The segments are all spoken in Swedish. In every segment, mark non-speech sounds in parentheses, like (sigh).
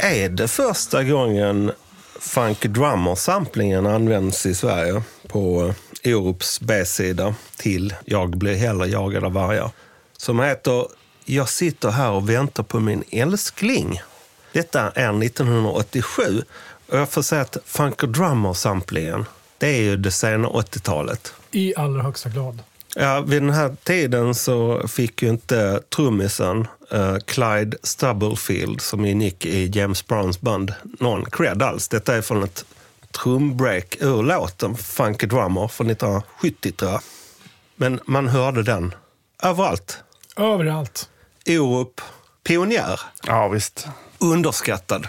Är det första gången Funky Drummer-samplingen används i Sverige? På Orups B-sida till Jag blir hellre jagad av vargar. Som heter Jag sitter här och väntar på min älskling. Detta är 1987 och jag får säga att Funky Drummer-samplingen det är ju det sena 80-talet. I allra högsta grad. Ja, vid den här tiden så fick ju inte trummisen uh, Clyde Stubblefield som ingick i James Browns band någon cred alls. Detta är från ett trumbreak ur låten Funky Drummer från 1970 tror jag. Men man hörde den överallt. Överallt. Orup, pionjär, Ja, visst. underskattad.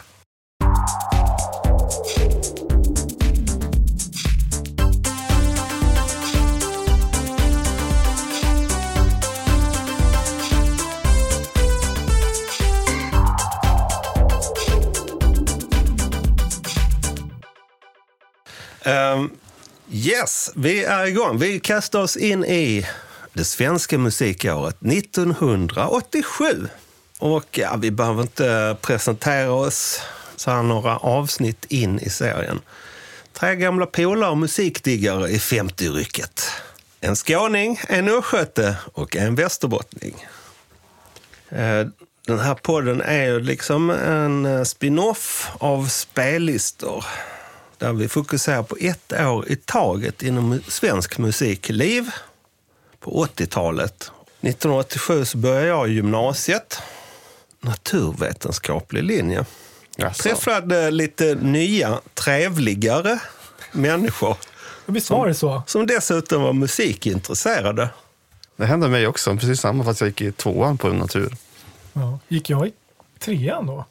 Ehm, yes, vi är igång. Vi kastar oss in i det svenska musikåret 1987. Och ja, vi behöver inte presentera oss så här några avsnitt in i serien. Tre gamla polare och musikdiggare i 50-rycket. En skåning, en östgöte och en västerbottning. Eh, den här podden är ju liksom en eh, spin-off av spellistor där vi fokuserar på ett år i taget inom svensk musikliv på 80-talet. 1987 så började jag gymnasiet, naturvetenskaplig linje. Jaså. Träffade lite nya, trevligare människor Visst var det så? som dessutom var musikintresserade. Det hände mig också, precis samma fast jag gick i tvåan på natur. Ja. Gick jag i trean då?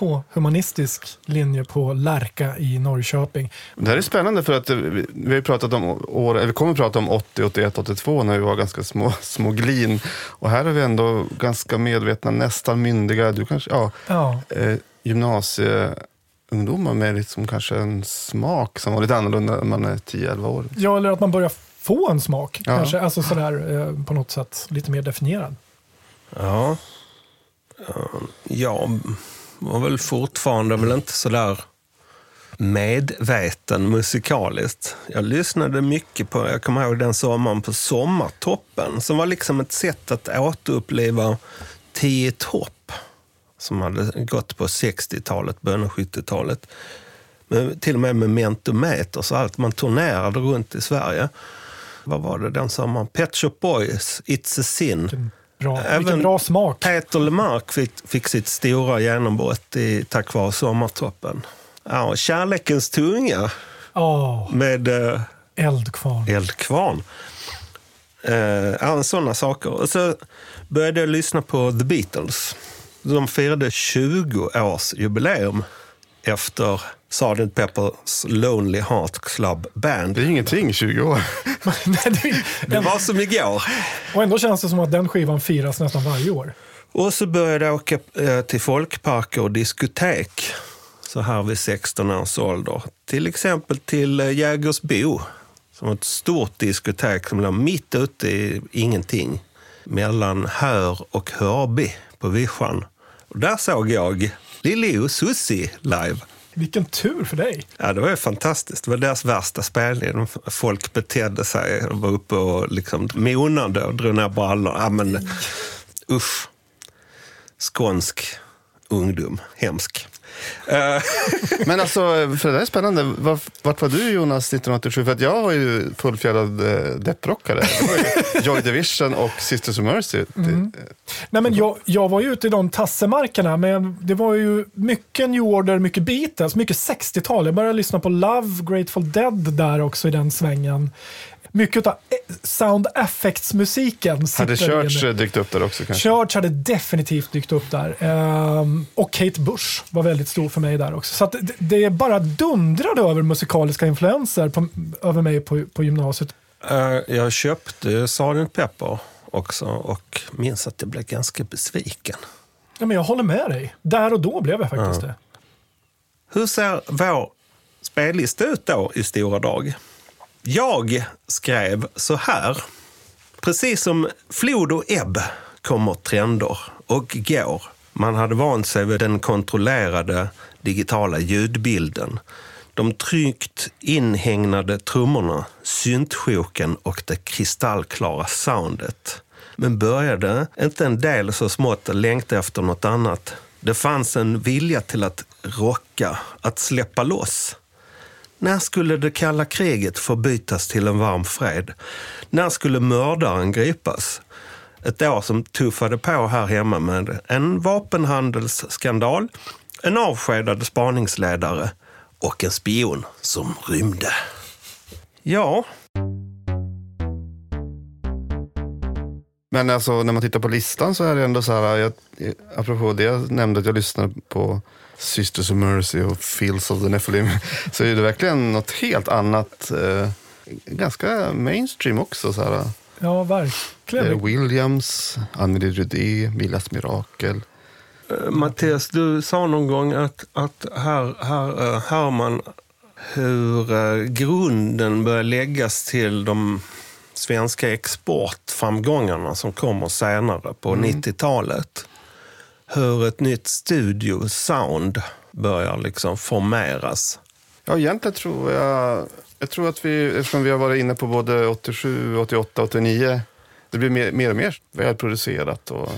På humanistisk linje på Lärka i Norrköping. Det här är spännande för att eh, vi, har ju pratat om år, eller vi kommer att prata om 80, 81, 82 när vi var ganska små, (laughs) små glin. Och här är vi ändå ganska medvetna, nästan myndiga, du kanske, ja, Ja, eh, gymnasieungdomar med liksom kanske en smak som var lite annorlunda när man är 10-11 år. ja eller att man börjar få en smak. Ja. Kanske, alltså sådär eh, på något sätt lite mer definierad. Ja. Ja, var väl fortfarande väl inte så där medveten musikaliskt. Jag lyssnade mycket på, jag kommer ihåg den sommaren på Sommartoppen som var liksom ett sätt att återuppliva Tio topp som hade gått på 60-talet, början av 70-talet. Till och med med Mentometers och allt. Man turnerade runt i Sverige. Vad var det den sommaren? Pet Shop Boys, It's a sin. Mm. Bra, Även- vilken bra smak. Peter Lemark fick, fick sitt stora genombrott i, tack vare Sommartoppen. Ja, Kärlekens tunga Ja, med eh, eldkvarn. Eldkvarn. Eh, sådana saker. Och så började jag lyssna på The Beatles. De firade 20 års jubileum efter Sgt. Pepper's Lonely Heart Club Band. Det är ingenting, 20 år. (laughs) Det- var som igår. Och ändå känns det som att den skivan firas nästan varje år. Och så började jag åka eh, till folkparker och diskotek så här vid 16 års ålder. Till exempel till eh, Jägersbo, som var ett stort diskotek som låg mitt ute i ingenting mellan Hör och Hörby på Vischan. Och där såg jag Lili och Susie live. Vilken tur för dig. Ja, det var ju fantastiskt. Det var deras värsta spelning. Folk betedde sig, de var uppe och liksom monade och drog ner brallor. Ja, men usch. Skånsk ungdom. Hemsk. Eh, (laughs) Men alltså, för det där är spännande. Var, vart var du Jonas 1987? För jag var ju fullfjädrad eh, depprockare. (laughs) Joy Division och Sisters of Mercy. Nej, men jag, jag var ju ute i de tassemarkerna, men det var ju mycket New Order, mycket Beatles, mycket 60-tal. Jag började lyssna på Love, Grateful Dead där också i den svängen. Mycket av sound effects-musiken. Hade Church inne. eh, dykt upp där också kanske? Church hade definitivt dykt upp där. Ehm, och Kate Bush var väldigt stor för mig där också. Så att det, det bara dundrade över musikaliska influenser på, över mig på, på gymnasiet. eh, jag köpte Sgt. Pepper också och minns att jag blev ganska besviken. Ja, men jag håller med dig. Där och då blev jag faktiskt det. Hur ser vår spellista ut då i stora drag? Jag skrev så här. Precis som flod och ebb kommer trender och går. Man hade vant sig vid den kontrollerade digitala ljudbilden. De tryggt inhägnade trummorna, syntsjoken och det kristallklara soundet. Men började inte en del så smått längta efter något annat? Det fanns en vilja till att rocka, att släppa loss. När skulle det kalla kriget förbytas till en varm fred? När skulle mördaren gripas? Ett år som tuffade på här hemma med en vapenhandelsskandal, en avskedad spaningsledare och en spion som rymde. Ja, Men alltså, när man tittar på listan så är det ändå så här, jag, apropå det jag nämnde att jag lyssnade på Sisters of Mercy och Fields of the Nephilim, (laughs) så är det verkligen något helt annat. Eh, ganska mainstream också. Så här. Ja, Det är verkligen. Williams, Anneli Rudé, Millas Mirakel. Eh, Mattias, du sa någon gång att, att här, här eh, hör man hur eh, grunden börjar läggas till de svenska exportframgångarna som kommer senare på 90-talet. Hur ett nytt studio-sound börjar liksom formeras. Ja, egentligen tror jag, jag tror att vi, eftersom vi har varit inne på både 87, 88, 89, det blir mer, mer och mer välproducerat. Och,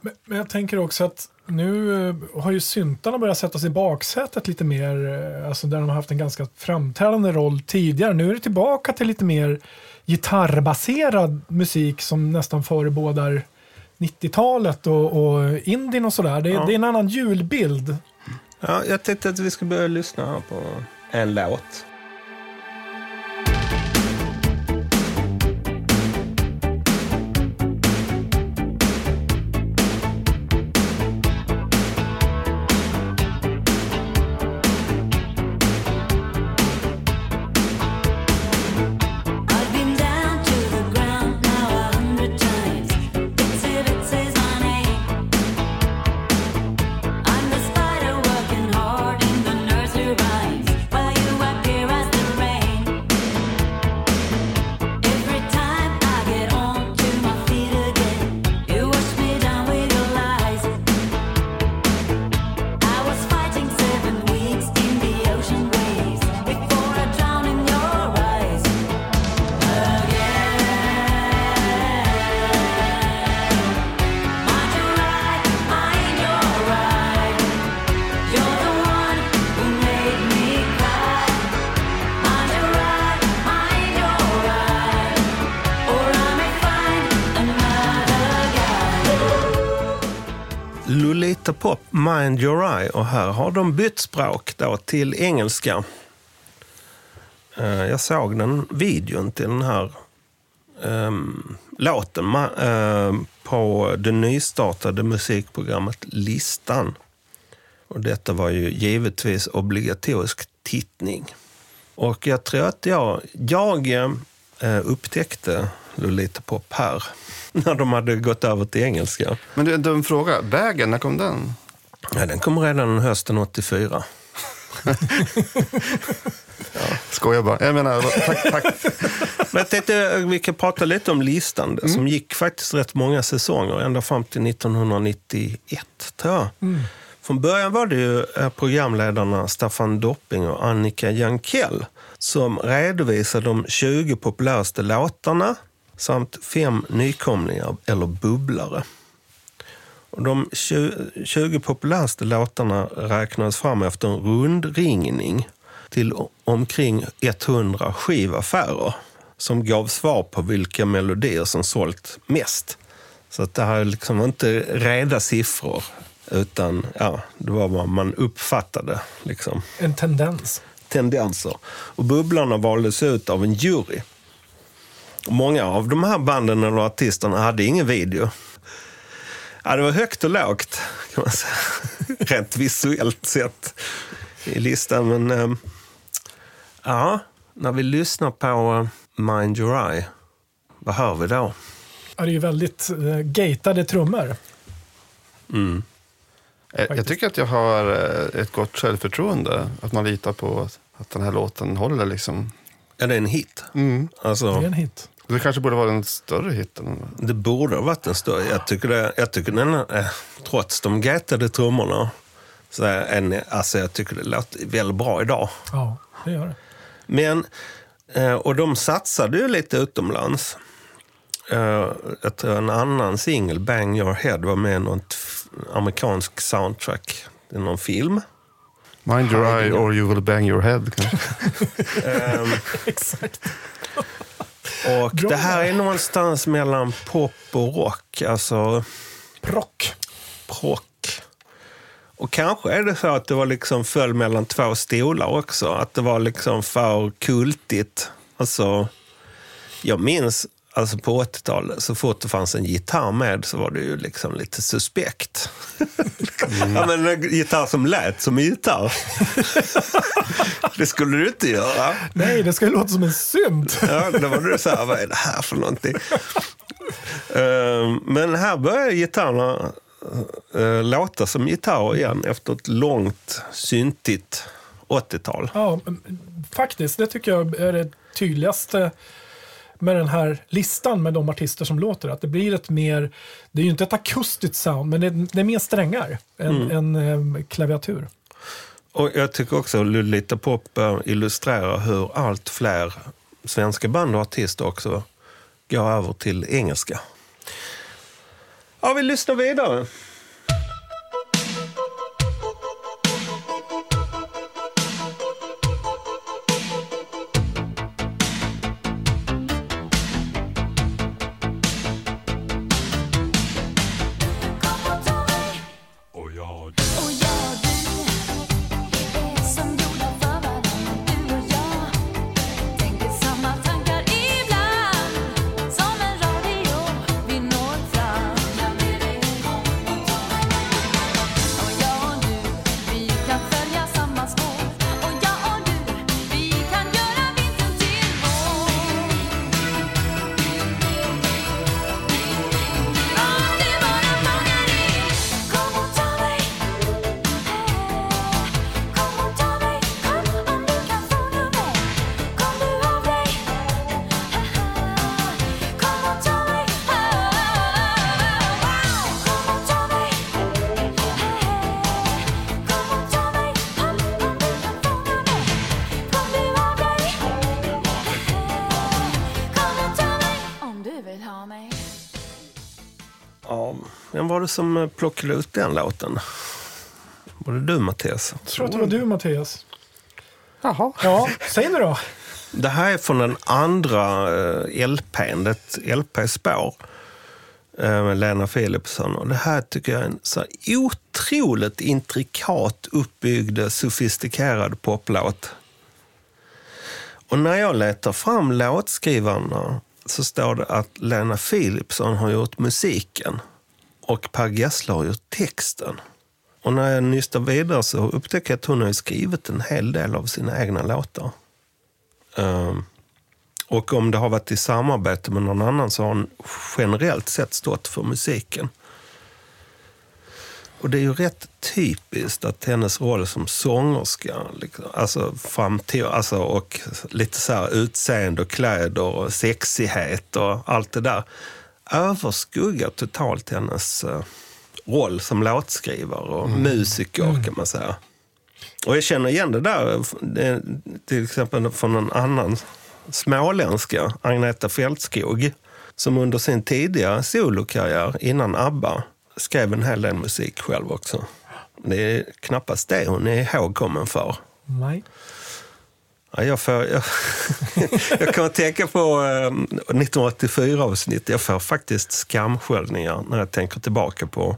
Men, men jag tänker också att nu eh, har ju syntarna börjat sätta sig i baksätet lite mer, eh, alltså där de har haft en ganska framträdande roll tidigare. Nu är det tillbaka till lite mer gitarrbaserad musik som nästan förebådar 90-talet och, och indien och sådär. Det, Ja. det är en annan julbild. Ja, jag tänkte att vi ska börja lyssna på en låt. Pop, Your Eye. Och här har de bytt språk då till engelska. Eh, jag såg den videon till den här um, låten ma- eh, på det nystartade musikprogrammet Listan. Och detta var ju givetvis obligatorisk tittning. Och jag tror att jag, jag uh, upptäckte Lolita Pop här (laughs) när de hade gått över till engelska. men du, en dum fråga. Vägen, när kom den? Ja, den kom redan hösten 84. (laughs) Skojar bara. Jag menar, tack, tack. (laughs) Men jag tänkte vi kan prata lite om listan som gick faktiskt rätt många säsonger, ända fram till 1991 tror jag. Från början var det ju eh, programledarna Staffan Dopping och Annika Jankell som redovisade de 20 populäraste låtarna samt fem nykomlingar eller bubblare. De 20, 20 populäraste låtarna räknades fram efter en rundringning till omkring 100 skivaffärer som gav svar på vilka melodier som sålt mest. Så att det här är liksom inte reda siffror, utan ja, det var vad man uppfattade. Liksom En tendens. tendenser. Och bubblarna valdes ut av en jury. Många av de här banden eller artisterna hade ingen video. Ja, det var högt och lågt, kan man säga. (laughs) Rent visuellt sett i listan. Men ehm, ja, när vi lyssnar på eh, Mind Your Eye, vad hör vi då? Ja, det är ju väldigt eh, gatade trummor. Mm. Eh, Jag Faktiskt. tycker att jag har eh, ett gott självförtroende. Att man litar på att- att den här låten håller liksom. Ja, det är en hit. Mm. Det Alltså, är en hit. Det kanske borde vara en större hit. än- det borde ha varit en större. Jag tycker, det, jag tycker den, är- trots de gatade trummorna, så är en, alltså jag tycker det låter väldigt bra idag. Ja, det gör det. Men, eh, och de satsade ju lite utomlands. Eh, Jag tror en annan singel, Bang Your Head, var med i något f- amerikansk soundtrack. Är någon film. Mind your eye or you will bang your head. Kanske. (laughs) Ehm, (laughs) Exakt. Och Bra. det här är någonstans mellan pop och rock. Alltså Rock. rock. Och kanske är det så att det var liksom föll mellan två stolar också. Att det var liksom för kultigt. Alltså, jag minns alltså på 80-talet, så fort det fanns en gitarr med så var det ju liksom lite suspekt. ja, men en gitarr som lät som en gitarr. det skulle du inte göra. Nej, det ska ju låta som en synt. Ja, då var du så här, vad är det här för någonting? Ehm, Men här börjar gitarrerna eh, låta som gitarrer igen efter ett långt syntigt 80-tal. Ja, faktiskt. Det tycker jag är det tydligaste med den här listan med de artister som låter. Att det blir ett mer, det är ju inte ett akustiskt sound, men det, det är mer strängar än, än eh, klaviatur. Och jag tycker också att Lolita Pop illustrerar hur allt fler svenska band och artister också går över till engelska. Ja, vi lyssnar vidare. Som plockade ut den låten? Var det du, Mattias? Jag tror att det var du Mattias. Jaha. Ja, säg nu då. Det här är från den andra eh, LPn, det är ett LP-spår eh, med Lena Philipsson. Och det här tycker jag är en så otroligt intrikat uppbyggd, sofistikerad poplåt. Och när jag letar fram låtskrivarna så står det att Lena Philipsson har gjort musiken och Per Gessle har gjort texten. Och när jag nystar vidare så upptäcker jag att hon har skrivit en hel del av sina egna låtar. Um, och om det har varit i samarbete med någon annan så har hon generellt sett stått för musiken. Och det är ju rätt typiskt att hennes roll som sångerska, liksom, alltså framtid, alltså och lite så här utseende och kläder och sexighet och allt det där överskuggar totalt hennes eh, roll som låtskrivare och musiker kan man säga. Och jag känner igen det där, det, till exempel från en annan småländska, Agneta Fältskog, som under sin tidiga solokarriär innan ABBA skrev en hel del musik själv också. Det är knappast det hon är ihågkommen för. Nej. Ja, jag, får, jag, (laughs) jag kan tänka på eh, 1984-avsnittet. Jag får faktiskt skamsköljningar när jag tänker tillbaka på,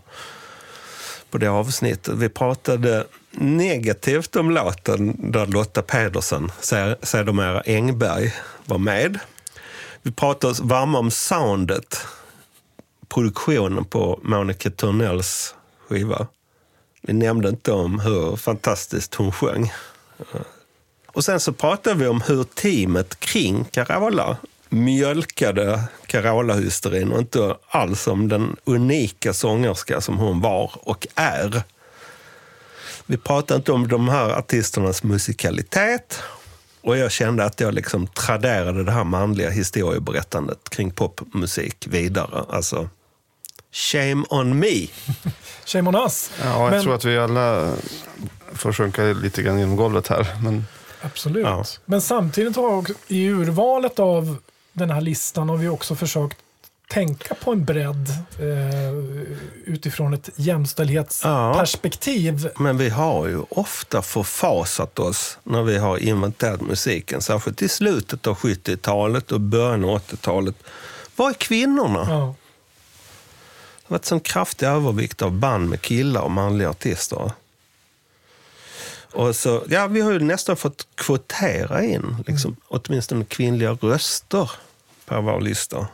på det avsnittet. Vi pratade negativt om låten där Lotta Pedersen, sedermera Engberg, var med. Vi pratade oss varma om soundet, produktionen på Monica Törnells skiva. Vi nämnde inte om hur fantastiskt hon sjöng. Och sen så pratade vi om hur teamet kring Carola mjölkade Carola-hysterin och inte alls om den unika sångerska som hon var och är. Vi pratade inte om de här artisternas musikalitet och jag kände att jag liksom traderade det här manliga historieberättandet kring popmusik vidare. Alltså, shame on me. Shame on us. Ja, jag Men- tror att vi alla får sjunka lite grann genom golvet här. Men Absolut. Ja. Men samtidigt har också, i urvalet av den här listan har vi också försökt tänka på en bredd eh, utifrån ett jämställdhetsperspektiv. Men vi har ju ofta förfasat oss när vi har inventerat musiken, särskilt i slutet av 70-talet och början av 80-talet. Var är kvinnorna? Ja. Det har varit en kraftig övervikt av band med killar och manliga artister. Och så, ja, vi har ju nästan fått kvotera in liksom, åtminstone kvinnliga röster på vår lista.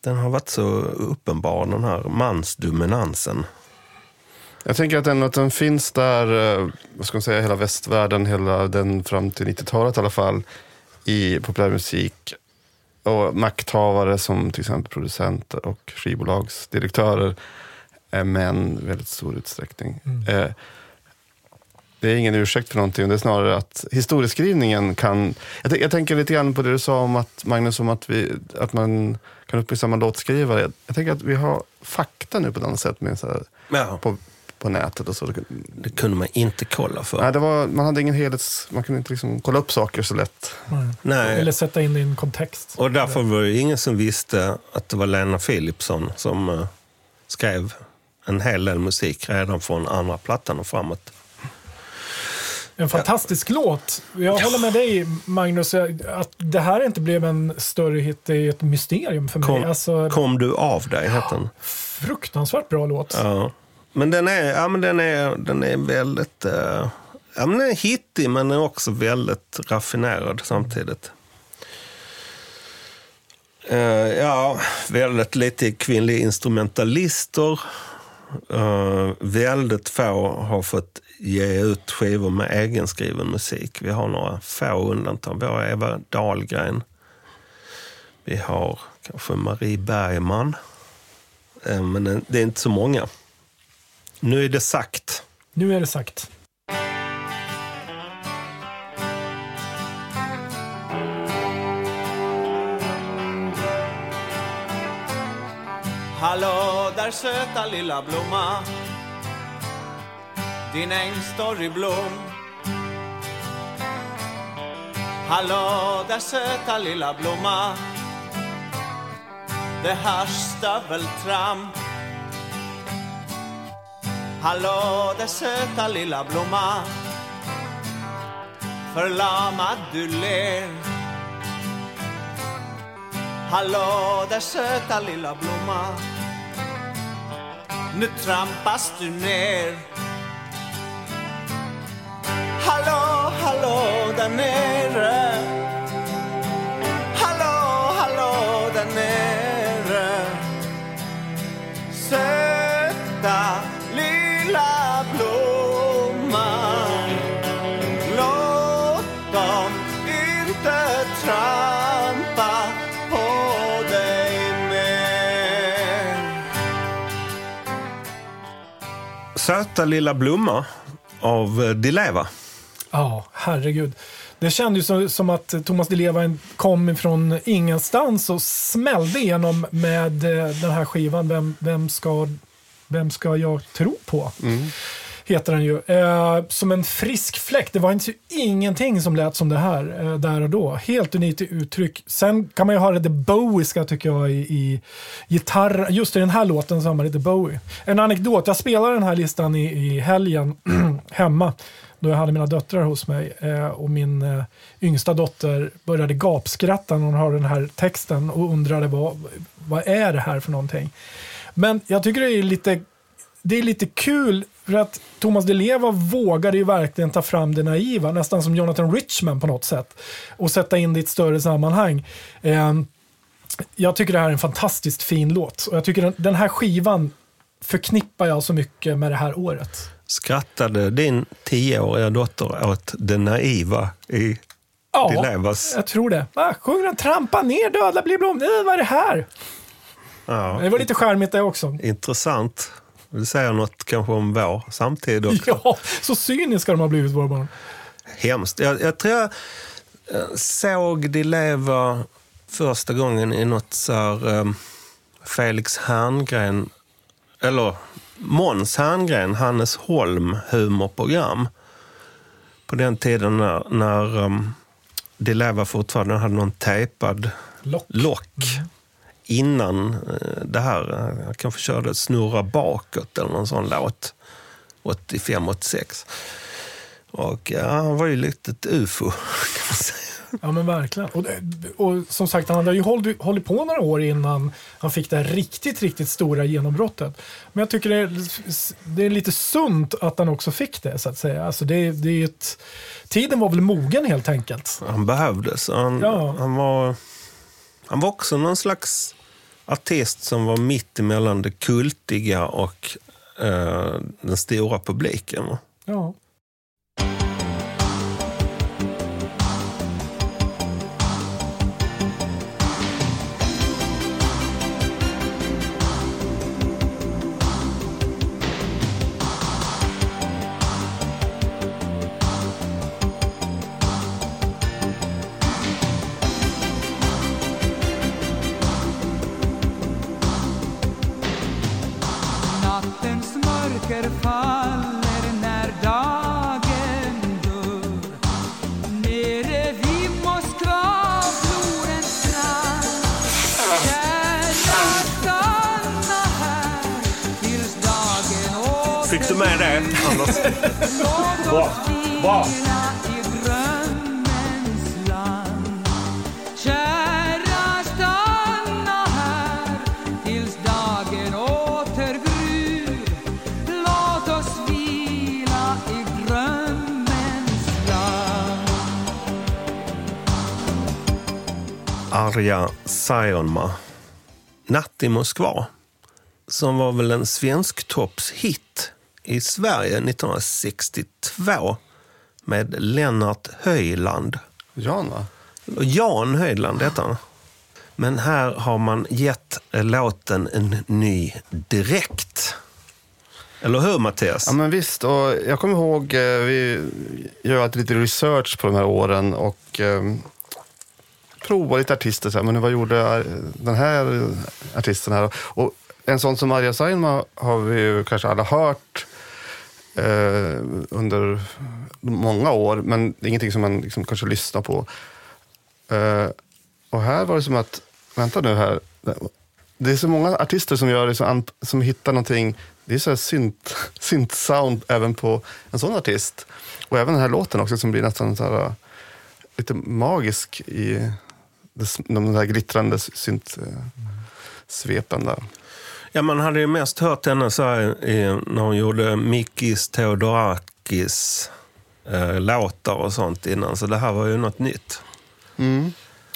Den har varit så uppenbar, den här mansdominansen. jag tänker att ändå att den finns där, eh, vad ska man säga, hela västvärlden, hela den fram till 90-talet i alla fall, i populärmusik. Och makthavare som till exempel producenter och skivbolagsdirektörer är män i väldigt stor utsträckning. Eh, det är ingen ursäkt för någonting, det är snarare att historieskrivningen kan... Jag, jag tänker lite grann på det du sa om att, Magnus, om att, vi, att man kan uppmärksamma låtskrivare. Jag, jag tänker att vi har fakta nu på ett annat sätt med så här, Ja. på, på nätet och så. Det kunde man inte kolla för. Nej, det var, man hade ingen helhets... Man kunde inte liksom kolla upp saker så lätt. Nej. Eller sätta in i en kontext. Och därför var det ingen som visste att det var Lena Philipsson som eh, skrev en hel del musik redan från andra plattan och framåt. En fantastisk låt. Jag håller med dig Magnus, att det här inte blev en större hit är ett mysterium för mig. Kom, Alltså, kom du av dig, heter den. fruktansvärt bra låt. Ja. Men den är, ja, men den är, den är väldigt... eh, ja, men den är hittig, men den är också väldigt raffinerad samtidigt. Eh, ja, väldigt lite kvinnliga instrumentalister. Uh, väldigt få har fått ge ut skivor med egenskriven musik. Vi har några få undantag. Vi har Eva Dahlgren. Vi har kanske Marie Bergman. Uh, Men eh, det är inte så många. Nu är det sagt. Nu är det sagt. Där söta lilla blomma. Din äng står i blom. Hallå där söta lilla blomma. Det hörs stöveltramp Hallå där söta lilla blomma. Förlamad du ler. Hallå där söta lilla blomma. Nu trampas du ner. Hallå, hallå där nere. Söta lilla blomma av eh, Di Leva. Ja, herregud. Det kändes som, som att Thomas Di Leva kom ifrån ingenstans och smällde igenom med eh, den här skivan. Vem, vem, ska, vem ska jag tro på? Heter den ju. Eh, som en frisk fläkt. Det var inte, ingenting som lät som det här eh, där och då. Helt unikt i uttryck. Sen kan man ju höra det Bowiska tycker jag i, i gitarr. Just i den här låten så har man lite Bowie. En anekdot. Jag spelade den här listan i, i helgen (clears throat) hemma då jag hade mina döttrar hos mig eh, och min eh, yngsta dotter började gapskratta när hon hörde den här texten och undrade vad, vad är det här för någonting. Men jag tycker det är lite, det är lite kul för att Thomas Di Leva vågade ju verkligen ta fram det naiva, nästan som Jonathan Richman på något sätt och sätta in det i ett större sammanhang. Eh, jag tycker det här är en fantastiskt fin låt och jag tycker den, den här skivan förknippar jag så mycket med det här året. Skrattade din tioåriga dotter åt det naiva i Ja, Di Levas. jag tror det. Ah, sjunger han trampa ner döda blir blom. Nej, vad är det här? Ja, Det var lite charmigt det också. intressant. Det säger något kanske om vår samtid också. (laughs) Ja, så cyniska de har blivit våra barn. Hemskt. Jag, jag tror jag eh, såg Di Leva första gången i något så här, eh, Felix Herngren, eller Måns Herngren, Hannes Holm humorprogram. På den tiden när, när um, Di Leva fortfarande hade någon tejpad Lock. lock. Innan eh, det här, eh, jag kanske körde Snurra bakåt eller någon sån låt. 85-86. Och ja, han var ju lite ett ufo, (laughs) kan man säga. Ja men verkligen. Och, och som sagt, han hade ju hållit, hållit på några år innan han fick det här riktigt, riktigt stora genombrottet. Men jag tycker det är, det är lite sunt att han också fick det, så att säga. Alltså det, det är ett, tiden var väl mogen helt enkelt. Han behövdes. Han, Ja. han, var, han var också någon slags artist som var mitt emellan det kultiga och eh, den stora publiken. Ja. Oss vila i drömmens land. Arja Saijonmaa. Natt i Moskva. Som var väl en svensk toppshit i Sverige 1962 med Lennart Höjland. Jan va? Jan Höjland heter han. Men här har man gett låten en ny direkt. Eller hur Mattias? Ja men visst, och jag kommer ihåg, eh, vi gör alltid lite research på de här åren och eh, provar lite artister. Så här, men vad gjorde eh, den här artisten här? Och en sån som Arja Saijonmaa har vi ju kanske alla hört eh, under många år, men det är ingenting som man liksom kanske lyssnar på. Eh, och här var det som att, vänta nu här, det är så många artister som gör det, som, som hittar någonting, det är så här synt, (laughs) synt sound även på en sån artist. Och även den här låten också som blir nästan så här, eh, lite magisk i de där glittrande synt eh, svepen där. Ja, man hade ju mest hört henne så här i, när hon gjorde Mikis Theodorakis eh, låtar och sånt innan. Så det här var ju något nytt.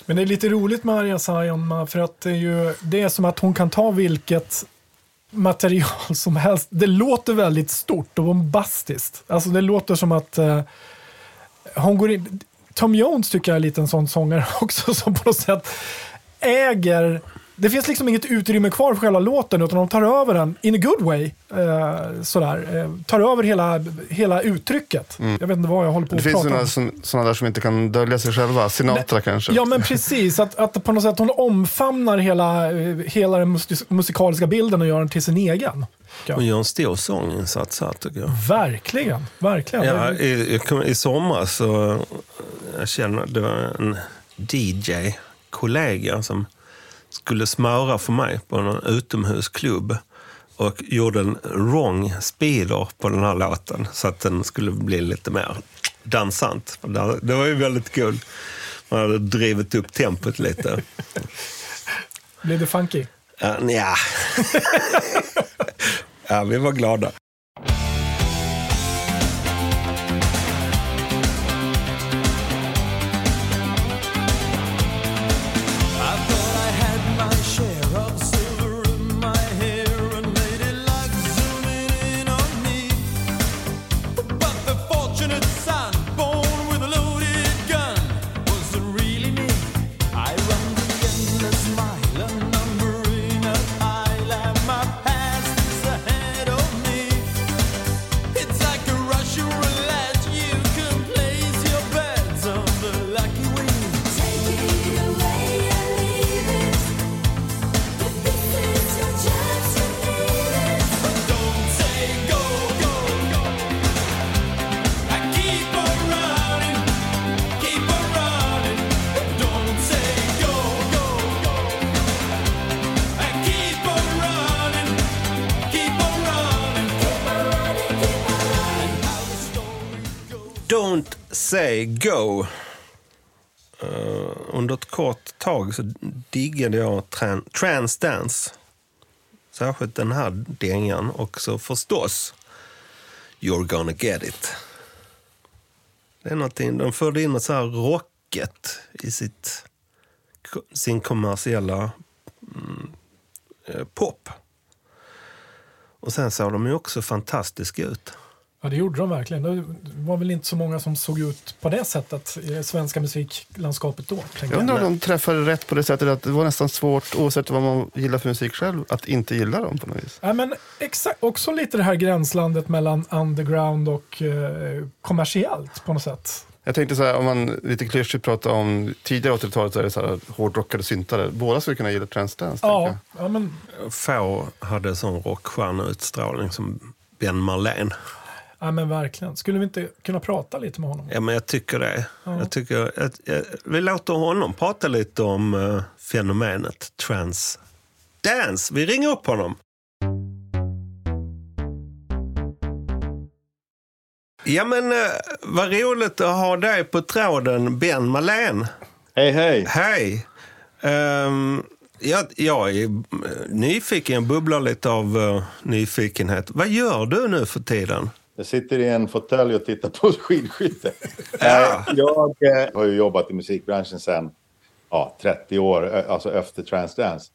Men det är lite roligt med Arja Saijonmaa för att det är ju det är som att hon kan ta vilket material som helst. Det låter väldigt stort och bombastiskt. Alltså det låter som att eh, hon går in... Tom Jones tycker jag är lite en sån sångare (laughs) också som på något sätt äger... Det finns liksom inget utrymme kvar för själva låten utan de tar över den, in a good way, eh, sådär. Eh, tar över hela, hela uttrycket. Jag vet inte vad jag håller på Det att finns prata sådana, om. som, sådana där som inte kan dölja sig själva. Sinatra kanske. Ja men precis, att, att på något sätt hon omfamnar hela, eh, hela den mus- musikaliska bilden och gör den till sin egen. Hon gör en stor sånginsats här tycker jag. Verkligen, verkligen. Ja, i, I somras så jag känner det var en DJ-kollega som skulle smöra för mig på en utomhusklubb och gjorde en wrong speeder på den här låten så att den skulle bli lite mer dansant. Det var ju väldigt kul. Man hade drivit upp tempot lite. Blir det funky? Ja, nja. (laughs) ja, vi var glada. Go. Uh, under ett kort tag så diggade jag tran- transdance. Särskilt den här dängan och så förstås You're gonna get it. Det är någonting, de förde in något så här rocket i sitt, sin kommersiella mm, eh, pop. Och sen såg de ju också fantastiska ut. Ja, det gjorde de verkligen. Det var väl inte så många som såg ut på det sättet i det svenska musiklandskapet då. Jag undrar om de träffade rätt på det sättet att det var nästan svårt, oavsett vad man gillar för musik själv, att inte gilla dem på något vis. Ja, men exakt, också lite det här gränslandet mellan underground och eh, kommersiellt på något sätt. Jag tänkte så här, om man lite klyschigt pratar om tidigare 80-talet så är det så här hårdrockade syntare. Båda skulle kunna gilla Transdance. Ja, ja, men Få hade sån rockstjärneutstrålning som Ben Marlén. Ja, men verkligen. Skulle vi inte kunna prata lite med honom? Ja, men jag tycker det. Jag tycker att, eh, vi låter honom prata lite om eh, fenomenet trans dance. Vi ringer upp honom. Ja, men eh, vad roligt att ha dig på tråden, Ben Malén. Hej, hej! Hej! Um, jag, jag är eh, nyfiken, bubblar lite av eh, nyfikenhet. Vad gör du nu för tiden? Jag sitter i en fåtölj och tittar på (laughs) skidskytte. Jag eh, har ju jobbat i musikbranschen sedan ja, 30 år, alltså efter Transdance.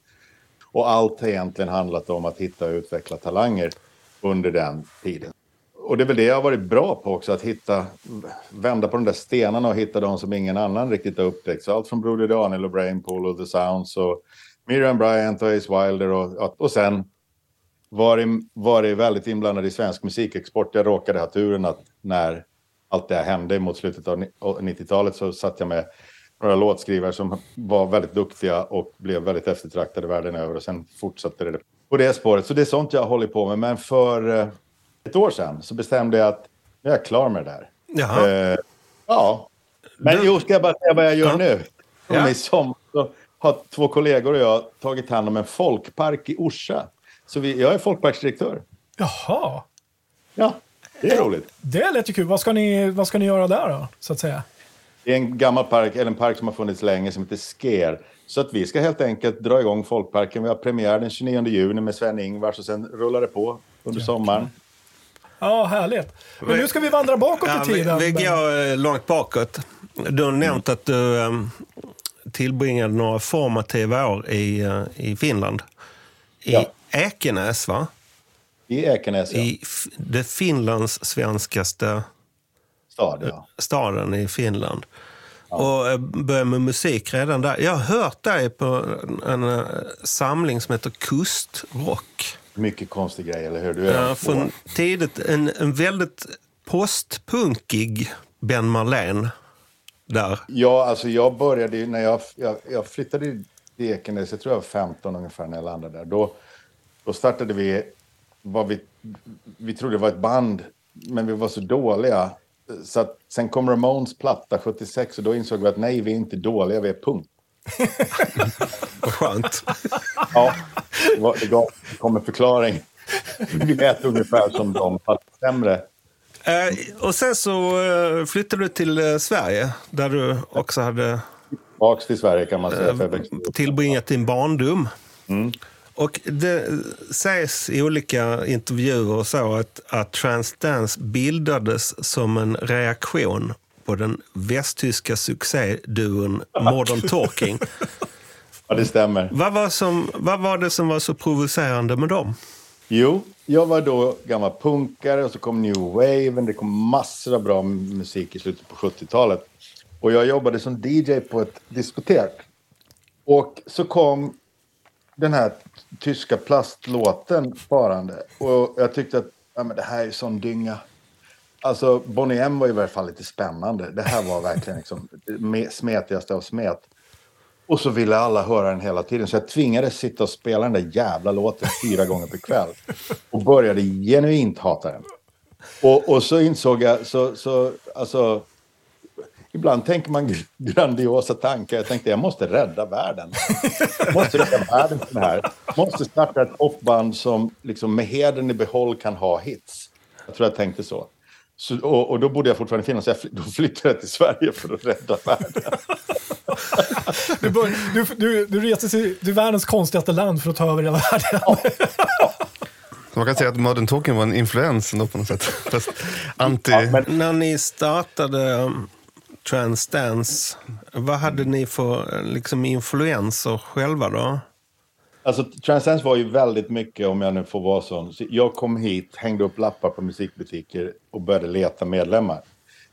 Och allt har egentligen handlat om att hitta och utveckla talanger under den tiden. Och det är väl det jag har varit bra på också, att hitta, vända på de där stenarna och hitta de som ingen annan riktigt har upptäckt. Så allt från Broder Daniel och Brainpool och The Sounds och Miriam Bryant och Ace Wilder och, och sen varit, varit väldigt inblandad i svensk musikexport. Jag råkade ha turen att när allt det här hände mot slutet av ni- 90-talet så satt jag med några låtskrivare som var väldigt duktiga och blev väldigt eftertraktade världen över. Och sen fortsatte det på det spåret. Så det är sånt jag håller på med. Men för eh, ett år sedan så bestämde jag att nu är jag klar med det där. Jaha. Eh, ja. Men Du- jo, ska jag bara säga vad jag gör Ja. nu? Ja. i sommar så har två kollegor och jag tagit hand om en folkpark i Orsa. Så vi, jag är folkparksdirektör. Jaha, Ja, det är roligt. det lät ju kul. Vad ska, ni, vad ska ni göra där då, så att säga? Det är en gammal park, eller en park som har funnits länge som heter Sker. Så att vi ska helt enkelt dra igång folkparken. Vi har premiär den 29 juni med Sven-Ingvars och sen rullar det på under sommaren. Ja, härligt. Men nu ska vi vandra bakåt i vi, tiden. vi går eh, långt bakåt. Du har nämnt att du eh, tillbringade några formativa år i, eh, i Finland. I Ja. Ekenäs, va? I Ekenäs, ja. I det Finlands svenskaste Stad, ja. staden i Finland. Och eh, började med musik redan där. Jag har hört dig på en, en eh, samling som heter Kustrock. Mycket konstig grej, eller hur? Du är Ja, från tidigt, en, en väldigt postpunkig Ben Marlén där. Ja, alltså jag började ju när jag, jag, jag flyttade till Ekenäs, jag tror jag var 15 ungefär när jag landade där. Då, då startade vi, vad vi, vi trodde det var ett band, men vi var så dåliga. Så att, sen kom Ramones platta 76 och då insåg vi att nej, vi är inte dåliga, vi är punk. (laughs) Vad skönt. Ja, det, var, det kom en förklaring. Vi lät ungefär som de, fast sämre. Eh, och sen så eh, flyttade du till eh, Sverige där du också hade Tillbaks till Sverige kan man säga. upp. tillbringat din barndom. Och det sägs i olika intervjuer och så att, att Transdance bildades som en reaktion på den västtyska succéduon Modern Talking. (laughs) Ja, det stämmer. vad, var som, vad var det som var så provocerande med dem? Jo, jag var då gammal punkare och så kom New Wave. Det kom massor av bra musik i slutet på 70-talet. Och jag jobbade som DJ på ett diskotek. Och så kom den här tyska plastlåten sparande. Och jag tyckte att ja, men det här är sån dynga. Alltså Bonnie M var i varje fall lite spännande. Det här var verkligen liksom (laughs) smetigaste av smet. Och så ville alla höra den hela tiden. Så jag tvingades sitta och spela den där jävla låten fyra gånger per kväll. Och började genuint hata den. Och, och så insåg jag, så, så, alltså, ibland tänker man gr- grandiosa tankar. Jag tänkte, jag måste rädda världen. Jag måste rädda världen från det här. Jag måste starta ett popband som liksom med heden i behåll kan ha hits. Jag tror jag tänkte så. Så, och, och då bodde jag fortfarande i Finland, så jag, fly- då flyttade jag till Sverige för att rädda världen. Du, bör, du, du, du reser till, till världens konstigaste land för att ta över hela världen. Så man kan säga att Modern Talking var en influens ändå på något sätt. Fast anti... Ja, men, När ni startade um, Transdance, vad hade ni för liksom, influenser själva då? Alltså, Transdance var ju väldigt mycket, om jag nu får vara sån. Så jag kom hit, hängde upp lappar på musikbutiker och började leta medlemmar.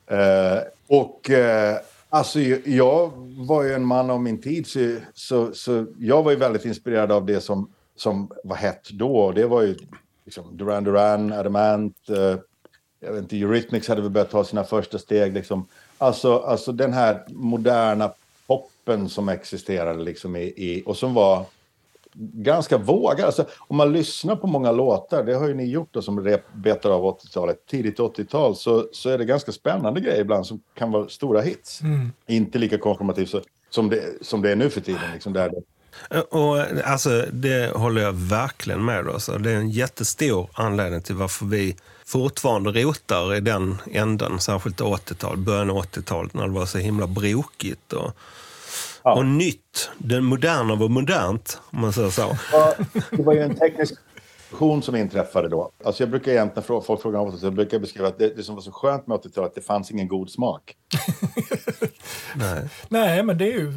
Eh, och eh, alltså, jag var ju en man av min tid, så, så, så jag var ju väldigt inspirerad av det som, som var hett då. Det var ju liksom, Duran Duran, Adamant, eh, jag vet inte, Eurythmics hade väl börjat ta sina första steg. Liksom. Alltså, alltså den här moderna poppen som existerade liksom i, i, och som var ganska vågad. Alltså, om man lyssnar på många låtar, det har ju ni gjort då, som betar av 80-talet, tidigt 80-tal, så, så är det ganska spännande grejer ibland som kan vara stora hits. Inte lika konfirmativt som, det, som det är nu för tiden. Liksom, där det, Och, alltså, det håller jag verkligen med om. Så det är en jättestor anledning till varför vi fortfarande rotar i den änden, särskilt 80-talet, början av 80-talet när det var så himla brokigt och, och nytt. Det moderna var modernt, om man säger så. Ja, det var ju en teknisk revolution som inträffade då. Alltså jag brukar jämt när folk frågar om 80-talet, jag brukar beskriva att det, det som var så skönt med 80-talet, det fanns ingen god smak. (laughs) Nej. Nej, men det är ju...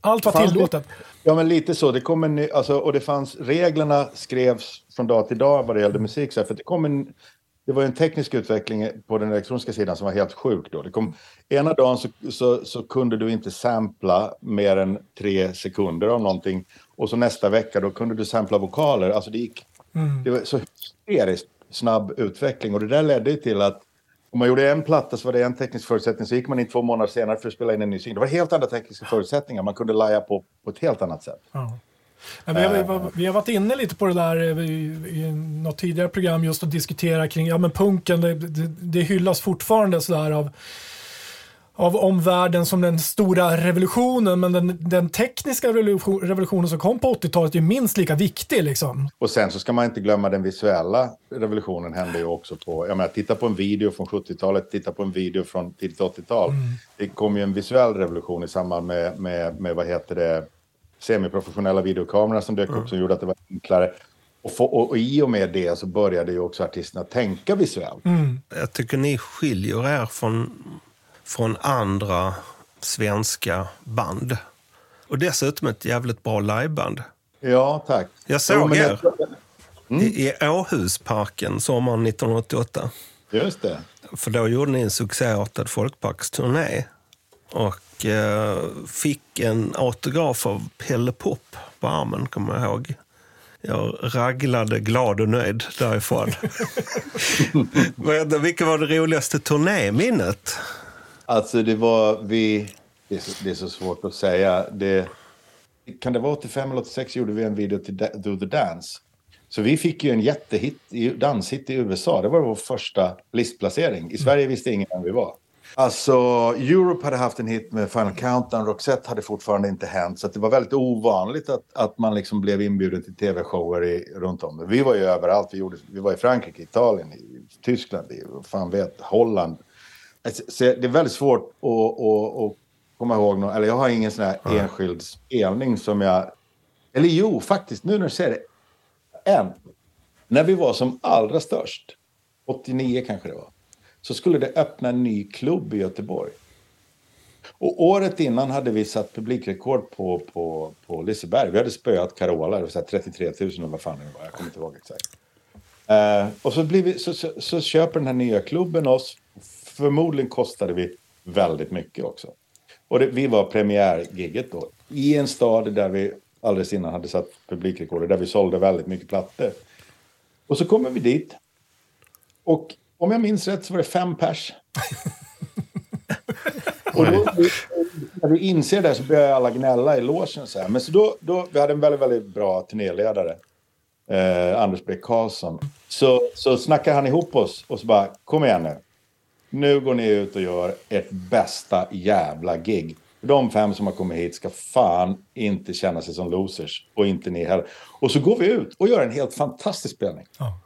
Allt var tillåtet. Ja, men lite så. Det kom en ny, alltså, och det fanns, reglerna skrevs från dag till dag vad det gällde musik. Så här, för det, kom en, det var en teknisk utveckling på den elektroniska sidan som var helt sjuk då. Det kom, ena dagen så, så, så kunde du inte sampla mer än tre sekunder av någonting. Och så nästa vecka då kunde du sampla vokaler. Alltså det gick... Det var så hysteriskt snabb utveckling. Och det där ledde till att om man gjorde en platta så var det en teknisk förutsättning. Så gick man in två månader senare för att spela in en ny singel. Det var helt andra tekniska förutsättningar. Man kunde laja på på ett helt annat sätt. Ja. Men vi, har, vi har varit inne lite på det där eh, i, i något tidigare program just att diskutera kring, ja men punken, det, det, det hyllas fortfarande sådär av, av omvärlden som den stora revolutionen, men den, den tekniska revolution, revolutionen som kom på 80-talet är minst lika viktig liksom. Och sen så ska man inte glömma den visuella revolutionen hände ju också på, jag menar titta på en video från 70-talet, titta på en video från tidigt 80-tal. Det kom ju en visuell revolution i samband med, med, med vad heter det, semiprofessionella videokameror som dök upp som gjorde att det var enklare. Och, få, och, och i och med det så började ju också artisterna tänka visuellt. Jag tycker ni skiljer er från, från andra svenska band. Och dessutom ett jävligt bra liveband. Ja, tack. Jag såg Jo, er. jag- I, I Åhusparken sommaren 1988. Just det. För då gjorde ni en succéartad folkparksturné. Och eh, fick en autograf av Pelle Pop på armen, kommer jag ihåg. Jag raglade glad och nöjd därifrån. (laughs) Vilket var det roligaste turnéminnet? Alltså det var vi... Det är så, det är så svårt att säga. Det, kan det vara 85 eller 86 gjorde vi en video till Do the Dance. Så vi fick ju en jättehit, i- danshit i USA. Det var vår första listplacering. I Sverige visste ingen vem vi var. Alltså, Europe hade haft en hit med Final Countdown. Roxette hade fortfarande inte hänt. Så det var väldigt ovanligt att, att man liksom blev inbjuden till tv-shower i, runt om. Vi var ju överallt. Vi, gjorde, vi var i Frankrike, Italien, i Tyskland, i fan vet, Holland. Alltså, så det är väldigt svårt att, att, att komma ihåg. Någon, eller jag har ingen sån här enskild spelning som jag... Eller jo, faktiskt, nu när du säger det. En. När vi var som allra störst, 89 kanske det var, så skulle det öppna en ny klubb i Göteborg. Och året innan hade vi satt publikrekord på, på, på Liseberg. Vi hade spöat Carola, det var så här 33 000 eller vad fan det var, jag kommer inte ihåg exakt. Uh, och så, blir vi, så, så, så köper den här nya klubben oss. Förmodligen kostade vi väldigt mycket också. Och det, vi var premiärgigget då. I en stad där vi alldeles innan hade satt publikrekord Där vi sålde väldigt mycket plattor. Och så kommer vi dit. Och om jag minns rätt så var det fem pers. (laughs) och då, när vi inser det så börjar alla gnälla i logen. Så här. Men så då, då, vi hade en väldigt, väldigt bra turnéledare. Eh, Anders B. Karlsson. Så, så snackar han ihop oss och så bara, kom igen nu. Nu går ni ut och gör ert bästa jävla gig. De fem som har kommit hit ska fan inte känna sig som losers. Och inte ni heller. Och så går vi ut och gör en helt fantastisk spelning. Ja.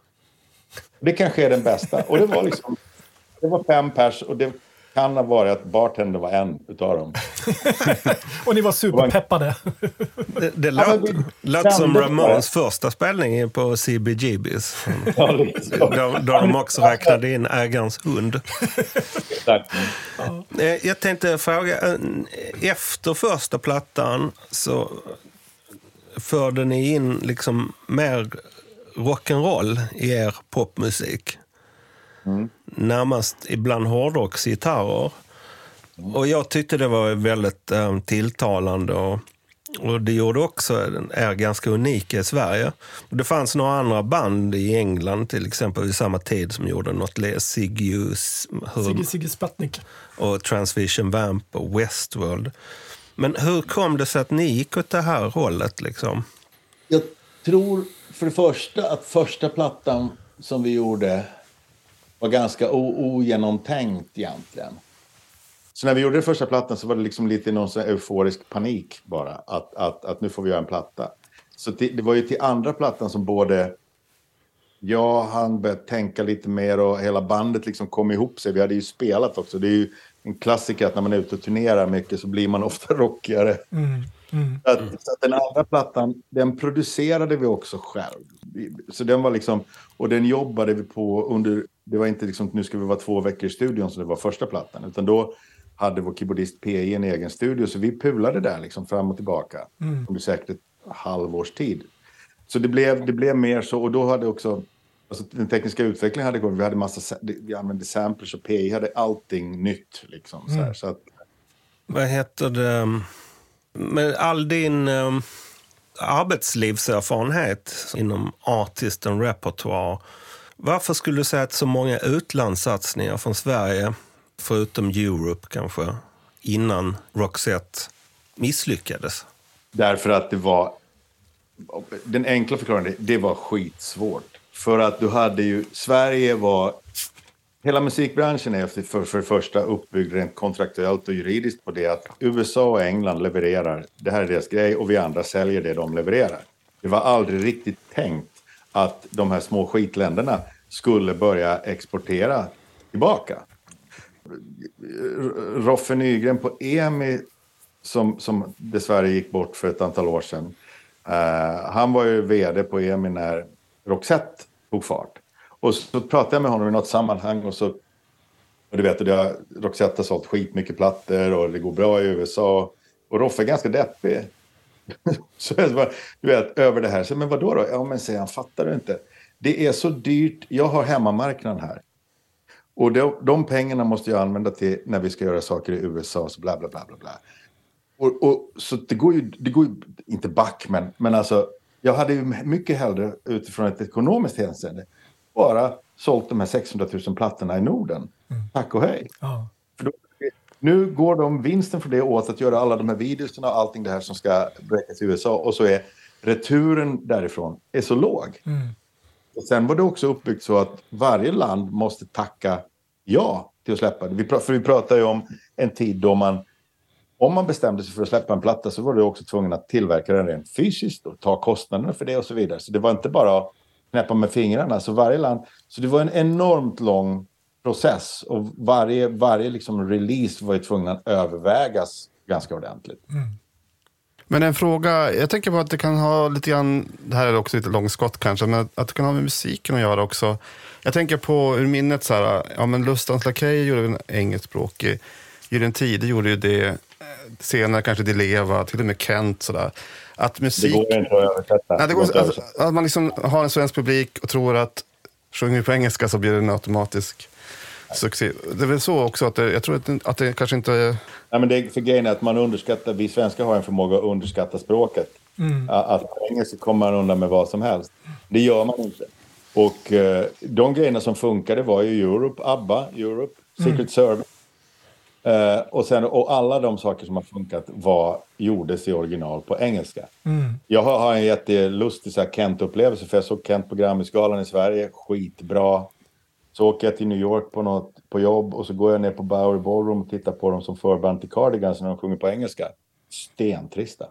Det kanske är den bästa. Och det var liksom... det var fem pers och det kan ha varit att bartender var en utav dem. (laughs) Och ni var superpeppade. Det, det låt, vi låt som Ramones första spelning på CBGBs. Ja. Då, då de också räknade in ägarens hund. Exakt. Eh, Jag tänkte fråga, eh, efter första plattan så förde ni in liksom mer rock'n'roll i er popmusik. Närmast ibland hårdrocksgitarrer. Och jag tyckte det var väldigt eh, tilltalande och, och det gjorde också er ganska unika i Sverige. Det fanns några andra band i England till exempel vid samma tid som gjorde något, Sigge Sigge Sputnik. och Transvision Vamp och Westworld. Men hur kom det sig att ni gick åt det här hållet? Liksom? Jag tror för det första att första plattan som vi gjorde var ganska ogenomtänkt egentligen. Så när vi gjorde den första plattan så var det liksom lite någon sån euforisk panik bara. Att, att, att nu får vi göra en platta. Så till, det var ju till andra plattan som både jag han började tänka lite mer och hela bandet liksom kom ihop sig. Vi hade ju spelat också. Det är ju en klassiker att när man är ute och turnerar mycket så blir man ofta rockigare. Så att, så att den andra plattan, den producerade vi också själv. Så den var liksom, och den jobbade vi på under, det var inte liksom nu ska vi vara två veckor i studion som det var första plattan, utan då hade vår keyboardist PI en egen studio, så vi pulade där liksom fram och tillbaka. Under säkert ett halvårs tid. Så det blev, det blev mer så, och då hade också, alltså den tekniska utvecklingen hade gått, vi hade massa, sa- vi använde samplers och PI hade allting nytt liksom. Så, här, så att, Vad heter det? Med all din um, arbetslivserfarenhet inom artist and repertoire. Varför skulle du säga att så många utlandssatsningar från Sverige, förutom Europe kanske, innan Roxette misslyckades? Därför att det var... Den enkla förklaringen, det var skitsvårt. För att du hade ju... Sverige var... Hela musikbranschen är för, för, det första uppbyggd rent kontraktuellt och juridiskt på det att USA och England levererar, det här är deras grej och vi andra säljer det de levererar. Det var aldrig riktigt tänkt att de här små skitländerna skulle börja exportera tillbaka. Roffe Nygren på EMI som, som dessvärre gick bort för ett antal år sedan. Eh, han var ju vd på EMI när Roxette tog fart. Och så pratade jag med honom i något sammanhang och så... Och du vet, det har, Roxette har sålt skitmycket plattor och det går bra i USA. Och Roffe är ganska deppig. (laughs) så jag bara, du vet, över det här. Så, men vadå då? Ja, men säger han, fattar du inte? Det är så dyrt. Jag har hemmamarknaden här. Och de, de pengarna måste jag använda till när vi ska göra saker i USA. Så bla, bla, bla, bla, bla. Och, och, så det går ju, det går ju inte back, men, men alltså, jag hade ju mycket hellre utifrån ett ekonomiskt hänseende bara sålt de här 600 000 plattorna i Norden. Tack och hej. Ja. Då, nu går de vinsten för det åt att göra alla de här videorna och allting det här som ska bräckas i USA och så är returen därifrån är så låg. Och sen var det också uppbyggt så att varje land måste tacka ja till att släppa det. Vi, för vi pratar ju om en tid då man, om man bestämde sig för att släppa en platta så var du också tvungen att tillverka den rent fysiskt och ta kostnaderna för det och så vidare. Så det var inte bara att knäppa med fingrarna. Så varje land, så det var en enormt lång process och varje, varje liksom release var ju tvungen att övervägas ganska ordentligt. Mm. Men en fråga, jag tänker på att det kan ha lite grann, det här är också lite långskott kanske, men att det kan ha med musiken att göra också. Jag tänker på ur minnet så här, ja men Lustans Lakej gjorde en engelskspråkig, Gyllene Tider gjorde ju det, eh, senare kanske Di Leva, till och med Kent sådär. Att Det musik... går inte att översätta. Nej, det går att att, man liksom har en svensk publik och tror att sjunger vi på engelska så blir det en automatisk succé. Det är väl så också att det, jag tror att det, att det kanske inte... Nej, men det är för grejen är att man underskattar, vi svenskar har en förmåga att underskatta språket. Att, att på engelska kommer man undan med vad som helst. Det gör man inte. Och eh, de grejerna som funkade var ju Europe, ABBA, Europe, Secret Service. Eh, och, sen, och alla de saker som har funkat var, gjordes i original på engelska. Jag har, har en jättelustig Kent-upplevelse för jag såg Kent på Grammisgalan i Sverige, skitbra. Så åker jag till New York på, något, på jobb och så går jag ner på Bowery Ballroom och tittar på dem som förband till Cardigans när de sjunger på engelska. Stentrista.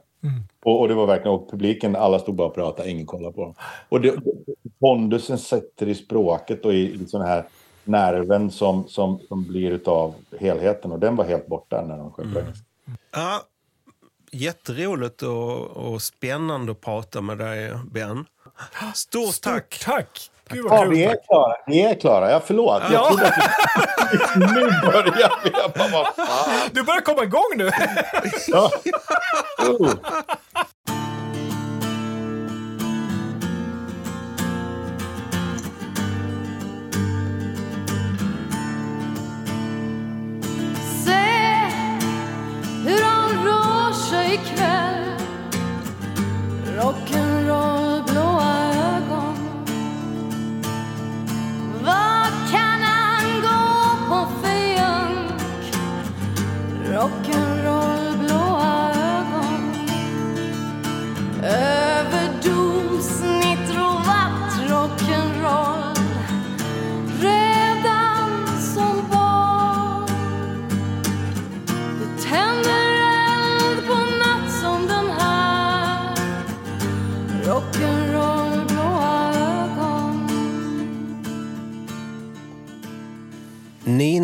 Och, och det var verkligen, och publiken, alla stod bara och pratade, ingen kollade på dem. Och det, pondusen sätter i språket och i, i sådana här nerven som, som, som blir utav helheten. Och den var helt borta när de sjöng engelska. Ja, jätteroligt och, och spännande att prata med dig, Ben. Stort tack! Tack! Gud vad Ja, vi är klara. Vi är klara. Ja, förlåt. Jag Ja. trodde att vi... (laughs) Nu börjar vi. Jag bara, vad fan. Du börjar komma igång nu. Ja. (laughs) Oh.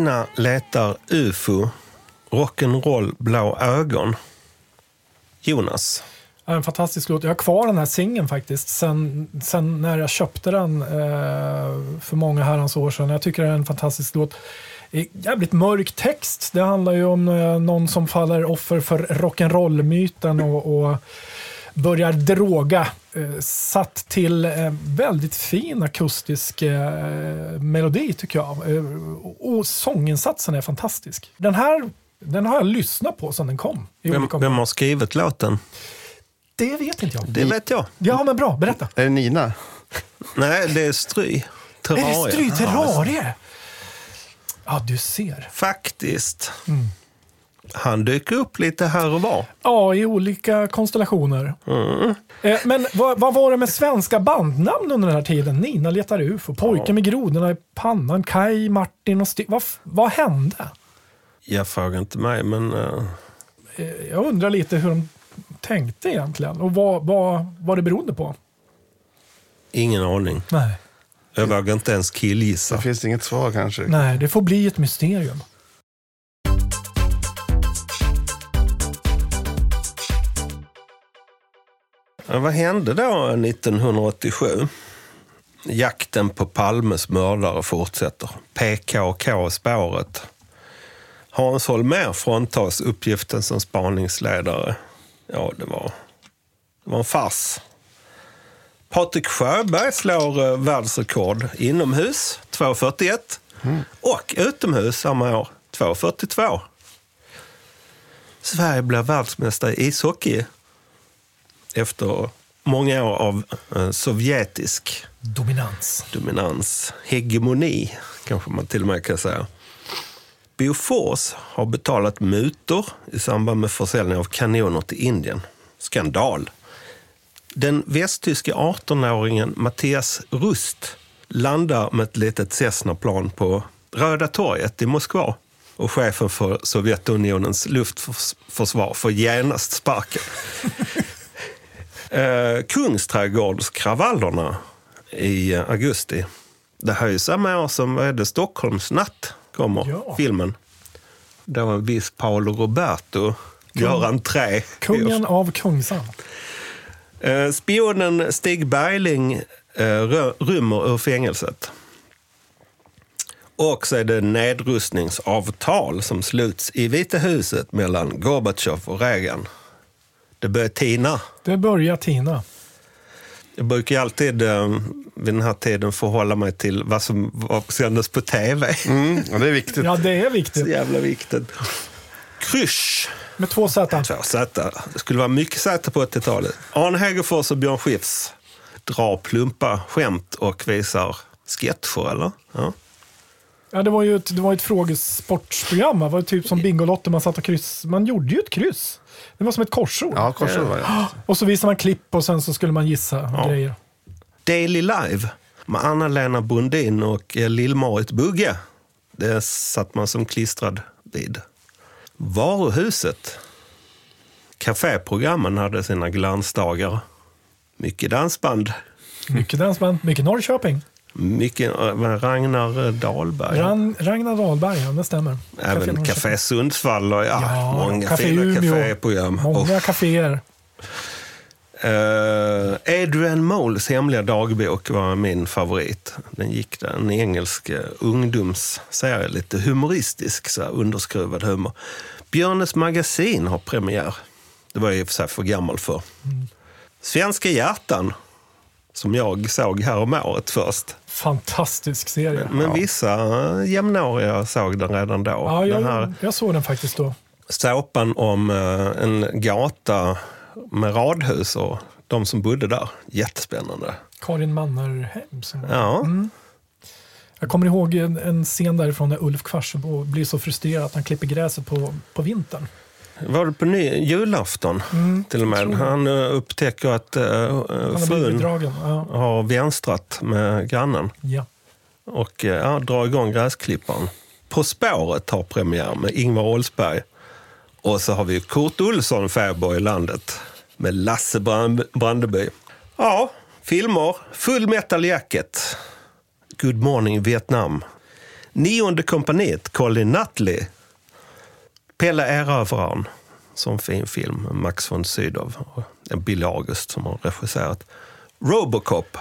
Nina letar ufo, rock'n'roll, blå ögon. Jonas, En fantastisk låt. Jag har kvar den här singeln faktiskt. Sen, sen när jag köpte den eh, för många herrans år sedan. Jag tycker det är en fantastisk låt. Jävligt mörk text. Det handlar ju om eh, någon som faller offer för rock'n'roll-myten och, och börjar droga. Eh, satt till eh, väldigt fin akustisk eh, melodi tycker jag. Och sånginsatsen är fantastisk. Den här den har jag lyssnat på sedan den kom. I vem, olika vem har skrivit låten? Det vet inte jag. Det vet jag. Ja, men bra. Berätta. Är det Nina? Nej, det är Stry. Är Terraria. det Stry Terrarie? Ja, du ser. Faktiskt. Mm. Han dyker upp lite här och var. Ja, i olika konstellationer. Mm. Eh, men vad, vad var det med svenska bandnamn under den här tiden? Nina letar ufo, Pojken med grodorna i pannan, Kai, Martin och Stig. Vad, vad hände? Jag frågar inte mig, men Eh, jag undrar lite hur de tänkte egentligen och vad, vad, vad det berodde på. ingen aning. Nej. Jag vågar inte ens Det killgissa. finns inget svar kanske. Nej, det får bli ett mysterium. Vad hände då 1987? Jakten på Palmes mördare fortsätter. PKK-spåret. Hans Holmér fråntas uppgiften som spaningsledare. Ja, det var, det var en fars. Patrik Sjöberg slår eh, världsrekord inomhus, 2.41. Och utomhus samma år, 2.42. Sverige blir världsmästare i ishockey efter många år av eh, sovjetisk Dominans. dominans, hegemoni kanske man till och med kan säga. Bofors har betalat mutor i samband med försäljning av kanoner till Indien. Skandal. Den västtyske 18-åringen Mattias Rust landar med ett litet Cessna-plan på Röda torget i Moskva. Och chefen för Sovjetunionens luftförsvar får genast sparken. (laughs) eh, Kungsträdgårdskravallerna i augusti. Det här är ju samma år som vad är det, Stockholmsnatt kommer, Ja. filmen. Där en viss Paolo Roberto gör entré. Kungen av Kungsan. Eh, Spionen Stig Bergling eh, rymmer ur fängelset. Och så är det nedrustningsavtal som sluts i Vita huset mellan Gorbatjov och Reagan. Det börjar tina. Det börjar tina. Jag brukar ju alltid eh, vid den här tiden förhålla mig till vad som sändes på tv. Mm, och det är viktigt. Ja, det är Så viktigt. jävla viktigt. Krysch. Med två Z. Två Z. Det skulle vara mycket Z på 80-talet. Arne Hegerfors och Björn Skifs drar plumpa skämt och visar sketcher, eller? Ja. Ja, det var ju ett, det var ett frågesportsprogram. va? Det var typ som Bingolotter. Man satt och kryss. Man gjorde ju ett kryss. Det var som ett korsord. Ja, korsord var det. Och så visade man klipp och sen så skulle man gissa grejer. Daily Live med Anna-Lena Brundin och eh, Lill-Marit Bugge. Det satt man som klistrad vid. Varuhuset. Caféprogrammen hade sina glansdagar. Mycket dansband. Mycket dansband, mycket Norrköping. Mycket, eh, Ragnar Dahlberg. Ran, Ragnar Dahlberg, ja, det stämmer. Även. Café Sundsvall och ja, Ja, många Café fina kaféprogram. Många kaféer. eh, Adrian Moles hemliga dagbok var min favorit. Den gick där, en engelsk eh, ungdomsserie, lite humoristisk, så här, underskruvad humor. Björnes magasin har premiär. Det var jag i och för sig för gammal för. Svenska hjärtan, som jag såg här om året först. Fantastisk serie. Men vissa eh, jämnåriga såg den redan då. Ja, jag, den här jag såg den faktiskt då. såpan om eh, en gata med radhus och de som bodde där. Jättespännande. Karin Mannerheim. Som, Ja, Jag kommer ihåg en, en scen därifrån när Ulf Kvarsebo blir så frustrerad att han klipper gräset på, på vintern. Var det på ny, julafton till och med. Mm. Han eh, upptäcker att uh, Han frun. Ja, har vänstrat med grannen ja. och eh, ja, drar igång gräsklipparen. På spåret har premiär med Ingvar Oldsberg. Och så har vi Kurt Olsson, fäbo i landet, med Lasse Brand- Brandeby. Ja, filmer. Full metal jacket. Good morning Vietnam. Nionde kompaniet, Colin Nutley. Pelle Erövraren, som fin film med Max von Sydow. och Billy August som har regisserat. Robocop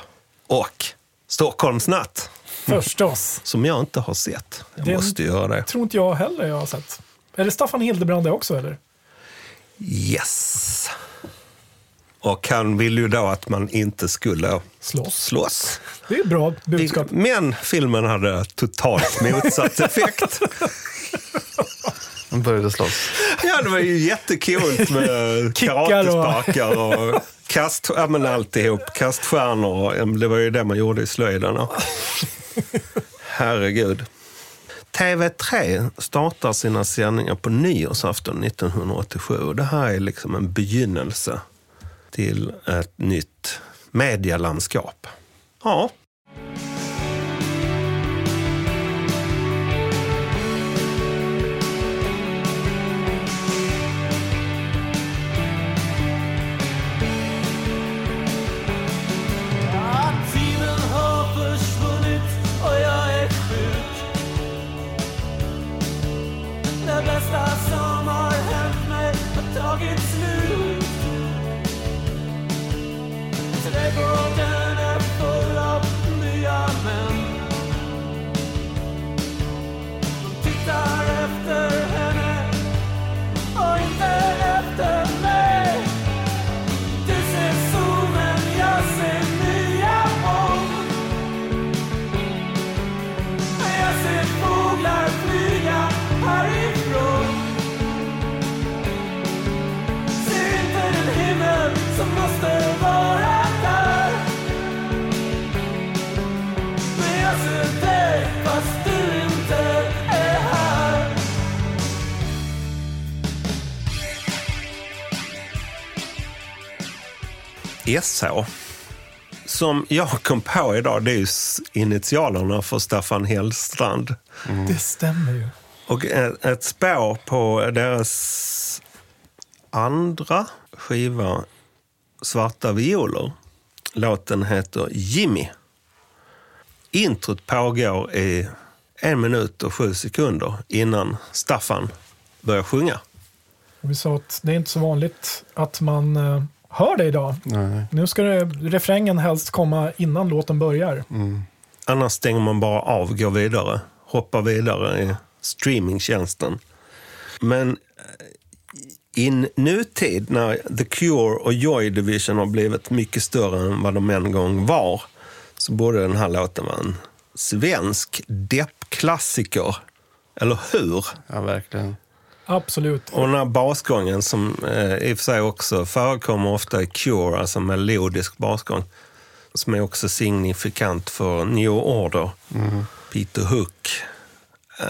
och Stockholmsnatt, Förstås. som jag inte har sett. Jag Den- måste göra det. tror inte jag heller jag har sett. Är det Staffan Hildebrand det också eller? Yes. Och han vill ju då att man inte skulle Slåss. slåss. Det är ett bra budskap. Men filmen hade totalt motsatt (laughs) effekt. De började slåss. Ja, det var ju jättekul med (laughs) karatesparkar och kast, ja, men alltihop. Kaststjärnor. Det var ju det man gjorde i slöjden. Herregud. TV3 startar sina sändningar på nyårsafton 1987. Och det här är liksom en begynnelse till ett nytt medielandskap. Ja, SH. Som jag kom på idag, det är ju initialerna för Staffan Hellstrand. Det stämmer ju. Och ett, ett spår på deras andra skiva, Svarta violer. Låten heter Jimmy. Introt pågår i en minut och sju sekunder innan Staffan börjar sjunga. Vi sa att det är inte så vanligt att man eh, hör det idag. Nej. Nu ska det, refrängen helst komma innan låten börjar. Annars stänger man bara av, går vidare, hoppar vidare i streamingtjänsten. Men eh, i nutid, när The Cure och Joy Division har blivit mycket större än vad de en gång var, så borde den här låten vara en svensk deppklassiker. Eller hur? Ja, verkligen. Absolut. Och den här basgången som eh, i och för sig också förekommer ofta i Cure, alltså melodisk basgång, som är också signifikant för New Order, Peter Hook.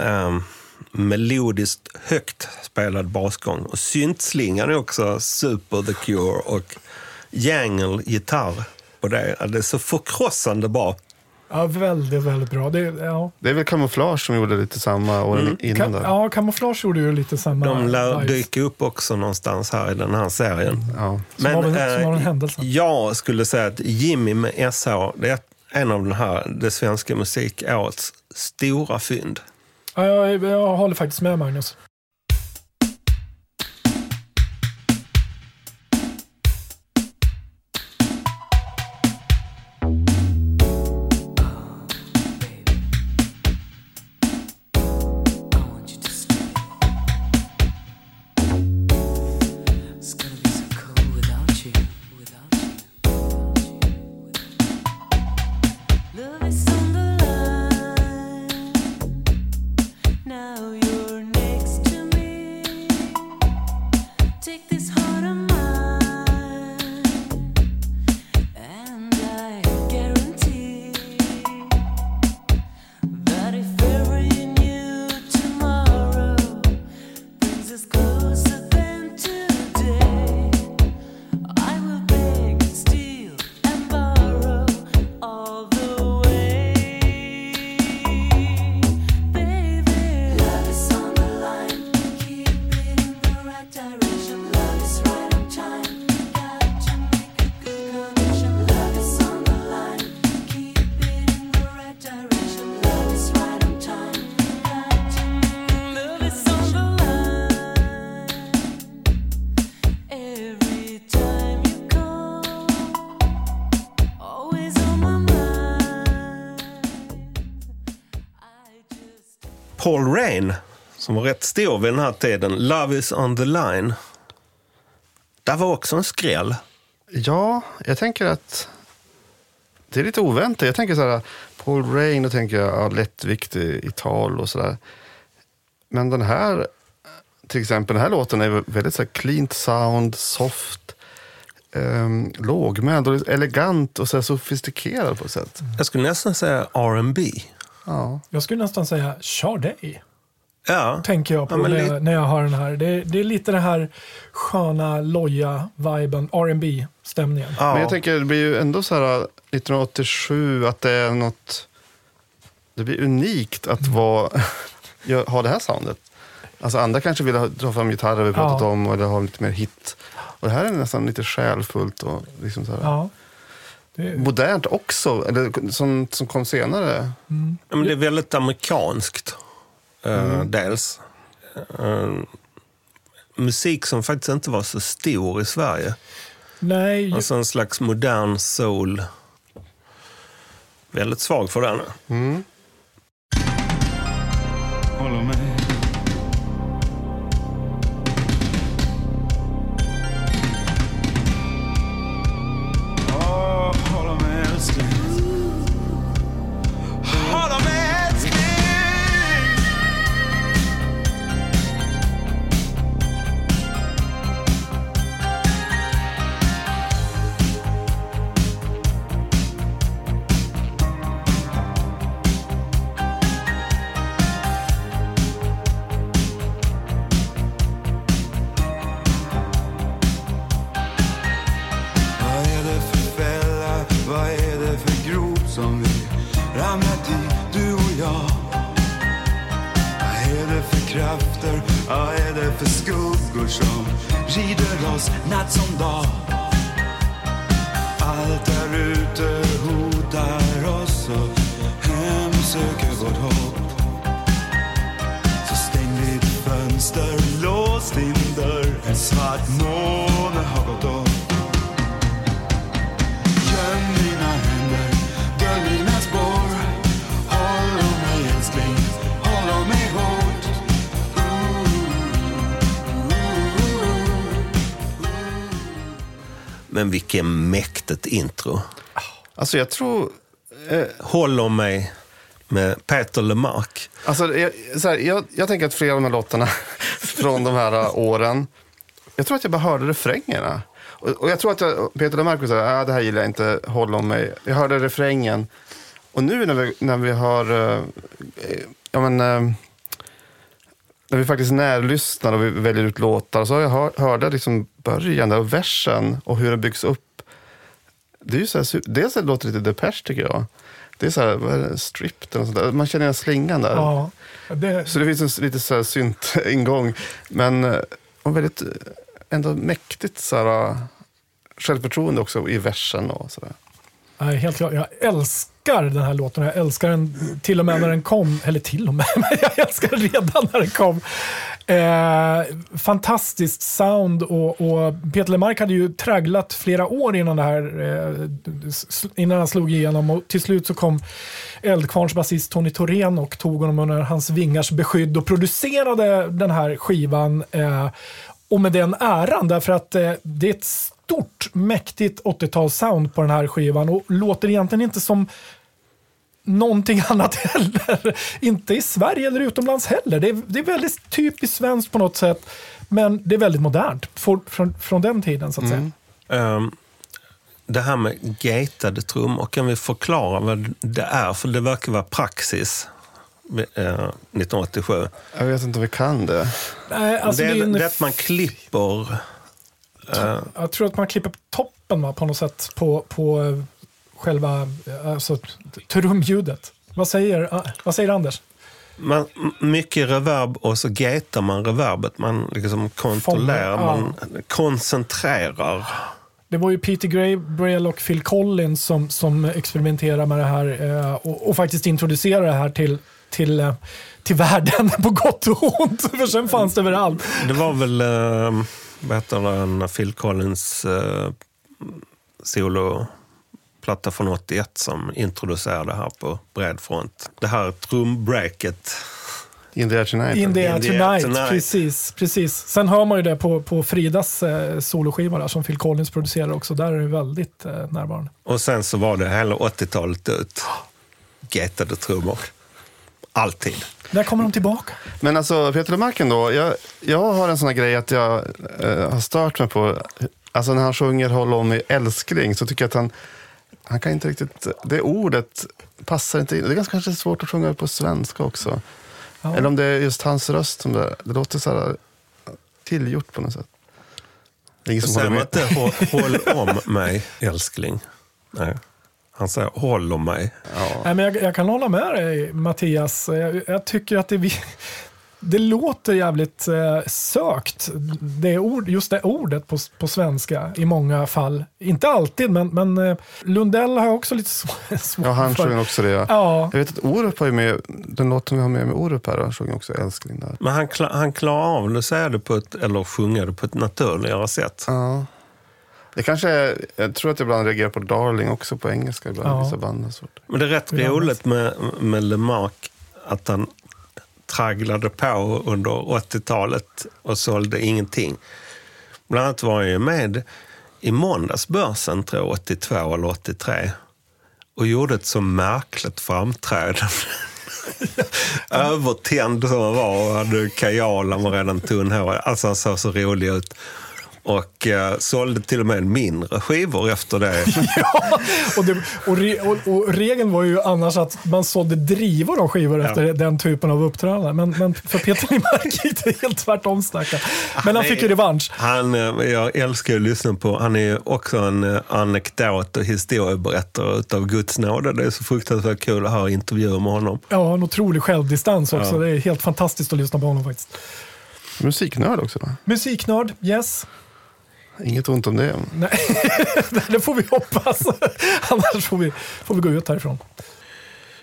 Um, melodiskt högt spelad basgång. Och syntslingan är också super The Cure och Jangle gitarr. Och det, är- det är så förkrossande bra. Ja, väldigt, väldigt bra. Det, ja. Det är väl Camouflage som gjorde lite samma åren innan Ka- där. ja, Camouflage gjorde ju lite samma De lär dyka upp också någonstans här i den här serien. Ja. Som av en- som av en händelse. Jag skulle säga att Jimmy med SH, det är en av den här, det svenska musikårets stora fynd. Ja, jag, jag håller faktiskt med Magnus. Rain, som var rätt stor vid den här tiden, Love is on the line. Där var också en skräll. Ja, jag tänker att det är lite oväntat. Jag tänker så här, Paul Rain, och tänker jag ja, lättviktig i tal och sådär. Men den här, till exempel den här låten är väldigt så här cleant sound, soft, um, lågmäld och elegant och så här sofistikerad på ett sätt. Jag skulle nästan säga R&B. Ja. Jag skulle nästan säga Sade, Ja, tänker jag på Ja, när, jag, när jag hör den här. Det, det är lite den här sköna, loja viben, rb stämningen ja. Men jag tänker, det blir ju ändå så här 1987 att det är något... Det blir unikt att vara, (laughs) ja, ha det här soundet. Alltså andra kanske vill ha, dra fram gitarrer vi pratat Ja. om eller ha lite mer hit. Och det här är nästan lite själfullt och liksom så här. Ja. Det, modernt också, eller som, som kom senare. Ja, men det är väldigt amerikanskt. Eh, Mm. Dels. Eh, musik som faktiskt inte var så stor i Sverige. nej, Alltså en slags modern soul. Väldigt svag för den. Håller med. Mäktigt intro. Alltså jag tror... Håll om mig med Peter LeMarc. Alltså, jag, här, jag, jag tänker att flera av de här låtarna (laughs) från de här äh, åren, jag tror att jag bara hörde refrängerna. Och, och jag tror att jag, Peter LeMarc sa, ah, det här gillar jag inte, håll om mig. Jag hörde refrängen. Och nu när vi, när vi har, eh, eh, ja men, eh, när vi faktiskt närlyssnar och vi väljer ut låtar, så har jag hör, hörde liksom början där och versen och hur den byggs upp. Det är ju så här, dels det låter lite Depeche tycker jag. Det är så här, vad är det, stripped eller sånt där. Man känner igen slingan där. ja, det, Så det finns en lite så här synt-ingång. (laughs) Men eh, och väldigt eh, ändå mäktigt så här, eh, självförtroende också i versen och sådär. nej, helt klart. Jag älskar älskar den här låten. Jag älskar den till och med när den kom. Eller till och med, (laughs) men jag älskar den redan när den kom. Eh, fantastiskt sound och, och Peter Lemark hade ju tragglat flera år innan det här eh, innan han slog igenom och till slut så kom Eldkvarns basist Tony Thorén och tog honom under hans vingars beskydd och producerade den här skivan eh, och med den äran därför att eh, det är ett stort mäktigt 80-talssound på den här skivan och låter egentligen inte som någonting (laughs) annat heller. Inte i Sverige eller utomlands heller. Det är, det är väldigt typiskt svenskt på något sätt. Men det är väldigt modernt för, från, från den tiden så att säga. Ehm, det här med gatade trummor, kan vi förklara vad det är? För det verkar vara praxis eh, 1987. Jag vet inte om vi kan det. Nej, alltså det, är det är att man klipper... eh, Jag tror att man klipper toppen va, på något sätt på, på eh, själva alltså, trumljudet. Vad säger, ah, vad säger Anders? man, mycket reverb och så gatar man reverbet. Man liksom kontrollerar, Fångar, ja. man koncentrerar. Det var ju Peter Gabriel och Phil Collins som, som experimenterade med det här eh, och, och faktiskt introducerade det här till, till, eh, till världen (laughs) på gott och ont. För sen fanns det överallt. Det var väl, eh, vad heter den, Phil Collins eh, soloplatta från 81 som introducerade det här på bred front. Det här trumbreaket. In the air tonight. In the air tonight, tonight. Precis, precis. Sen hör man ju det på, på Fridas eh, soloskiva där, som Phil Collins producerar också. Där är det väldigt eh, närvarande. Och sen så var det hela 80-talet ut. Gatade trummor. Alltid. Där kommer de tillbaka. Men alltså Peter Lemark då, jag, jag har en sån här grej att jag eh, har stört mig på, alltså när han sjunger Håll om mig älskling så tycker jag att han, han kan inte riktigt, det ordet passar inte in. Det är ganska kanske svårt att sjunga på svenska också. Ja. Eller om det är just hans röst som det, det låter så här tillgjort på något sätt. Det är ingen som håller med. inte "Hå- (laughs) håll om mig, älskling? Nej. Han säger håll om mig. Nej, men jag, jag kan hålla med dig Mattias. Jag, jag tycker att det, vi- det låter jävligt eh, sökt. Det ord, just det ordet på, på svenska i många fall. Inte alltid, men, men eh, Lundell har jag också lite sv- (laughs) svårt Ja, han för. sjunger också det. Ja. Ja, Jag vet att Orup har ju med, den låten vi har med med Orup här, han sjunger också älskling där. Men han, kla- han klarar av det, säga det på ett, eller sjunga det på ett naturligare sätt. Ja. Det kanske är, jag tror att jag ibland reagerar på Darling också på engelska ibland. Ja. Vissa band. Men det är rätt roligt med, med LeMarc att han tragglade på under 80-talet och sålde ingenting. Bland annat var han ju med i måndagsbörsen, tror jag, 82 eller 83 och gjorde ett så märkligt framträdande. (laughs) Övertänd som han var och hade kajal, han var redan tunnhårig. Alltså han såg så rolig ut. Och eh, sålde till och med mindre skivor efter det. (laughs) ja. Och, det, och, re, och, och regeln var ju annars att man sålde drivor av skivor efter den typen av uppträdande. Men, men för Peter Lemark gick det helt tvärtom stackarn. Men han fick ju revansch. Han, eh, jag älskar att lyssna på, han är ju också en eh, anekdot och historieberättare utav Guds nåde. Det är så fruktansvärt kul att höra intervjuer med honom. Ja, en otrolig självdistans också. Ja. Det är helt fantastiskt att lyssna på honom faktiskt. Musiknörd också va? Musiknörd, yes. Inget ont om det. Nej, (laughs) det får vi hoppas. (laughs) Annars får vi, får vi gå ut härifrån.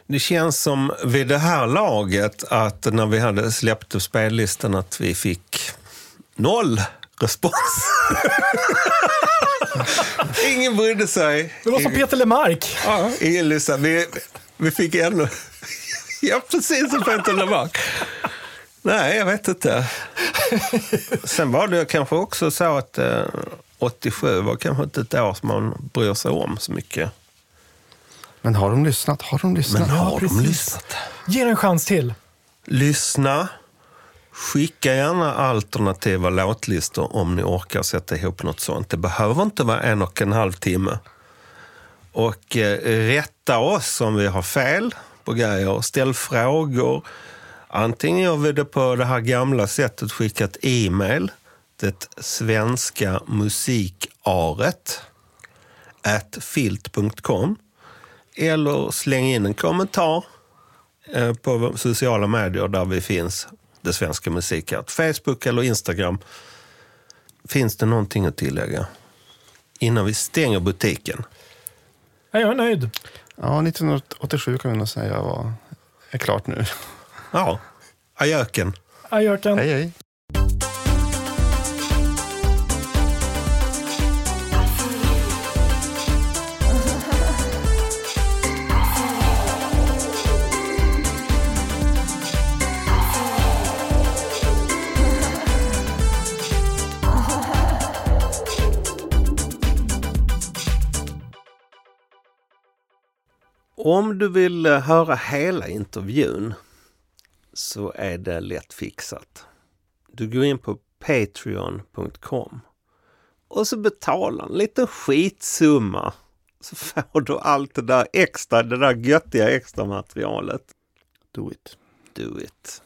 Det känns som vid det här laget att när vi hade släppt spellistan att vi fick noll respons. (laughs) Ingen brydde sig. Det var som Peter Lemark. Ja, ingen lyssnade. Vi, vi fick ännu... Ja, precis som Peter Lemark. Nej, jag vet inte. (laughs) Sen var det kanske också så att eh, 87 var kanske inte ett år som man bryr sig om så mycket. Men har de lyssnat? Har de lyssnat? Men har Ja, de lyssnat? Ge en chans till. Lyssna. Skicka gärna alternativa låtlistor om ni orkar sätta ihop något sånt. Det behöver inte vara en och en halv timme. Och eh, rätta oss om vi har fel på grejer. Ställ frågor. Antingen gör vi det på det här gamla sättet, skicka ett e-mail. Det svenska musikaret at filt.com eller släng in en kommentar eh, på sociala medier där vi finns, det svenska musikaret. Facebook eller Instagram. Finns det någonting att tillägga? Innan vi stänger butiken. Ja, Jag är nöjd. Ja, 1987 kan vi nog säga var, är klart nu. Ja, ajöken. Ajöken. Hej, hej. Om du vill eh, höra hela intervjun så är det lätt fixat. Du går in på patreon.com och så betalar en liten skitsumma så får du allt det där extra, det där göttiga extra materialet. Do it. Do it.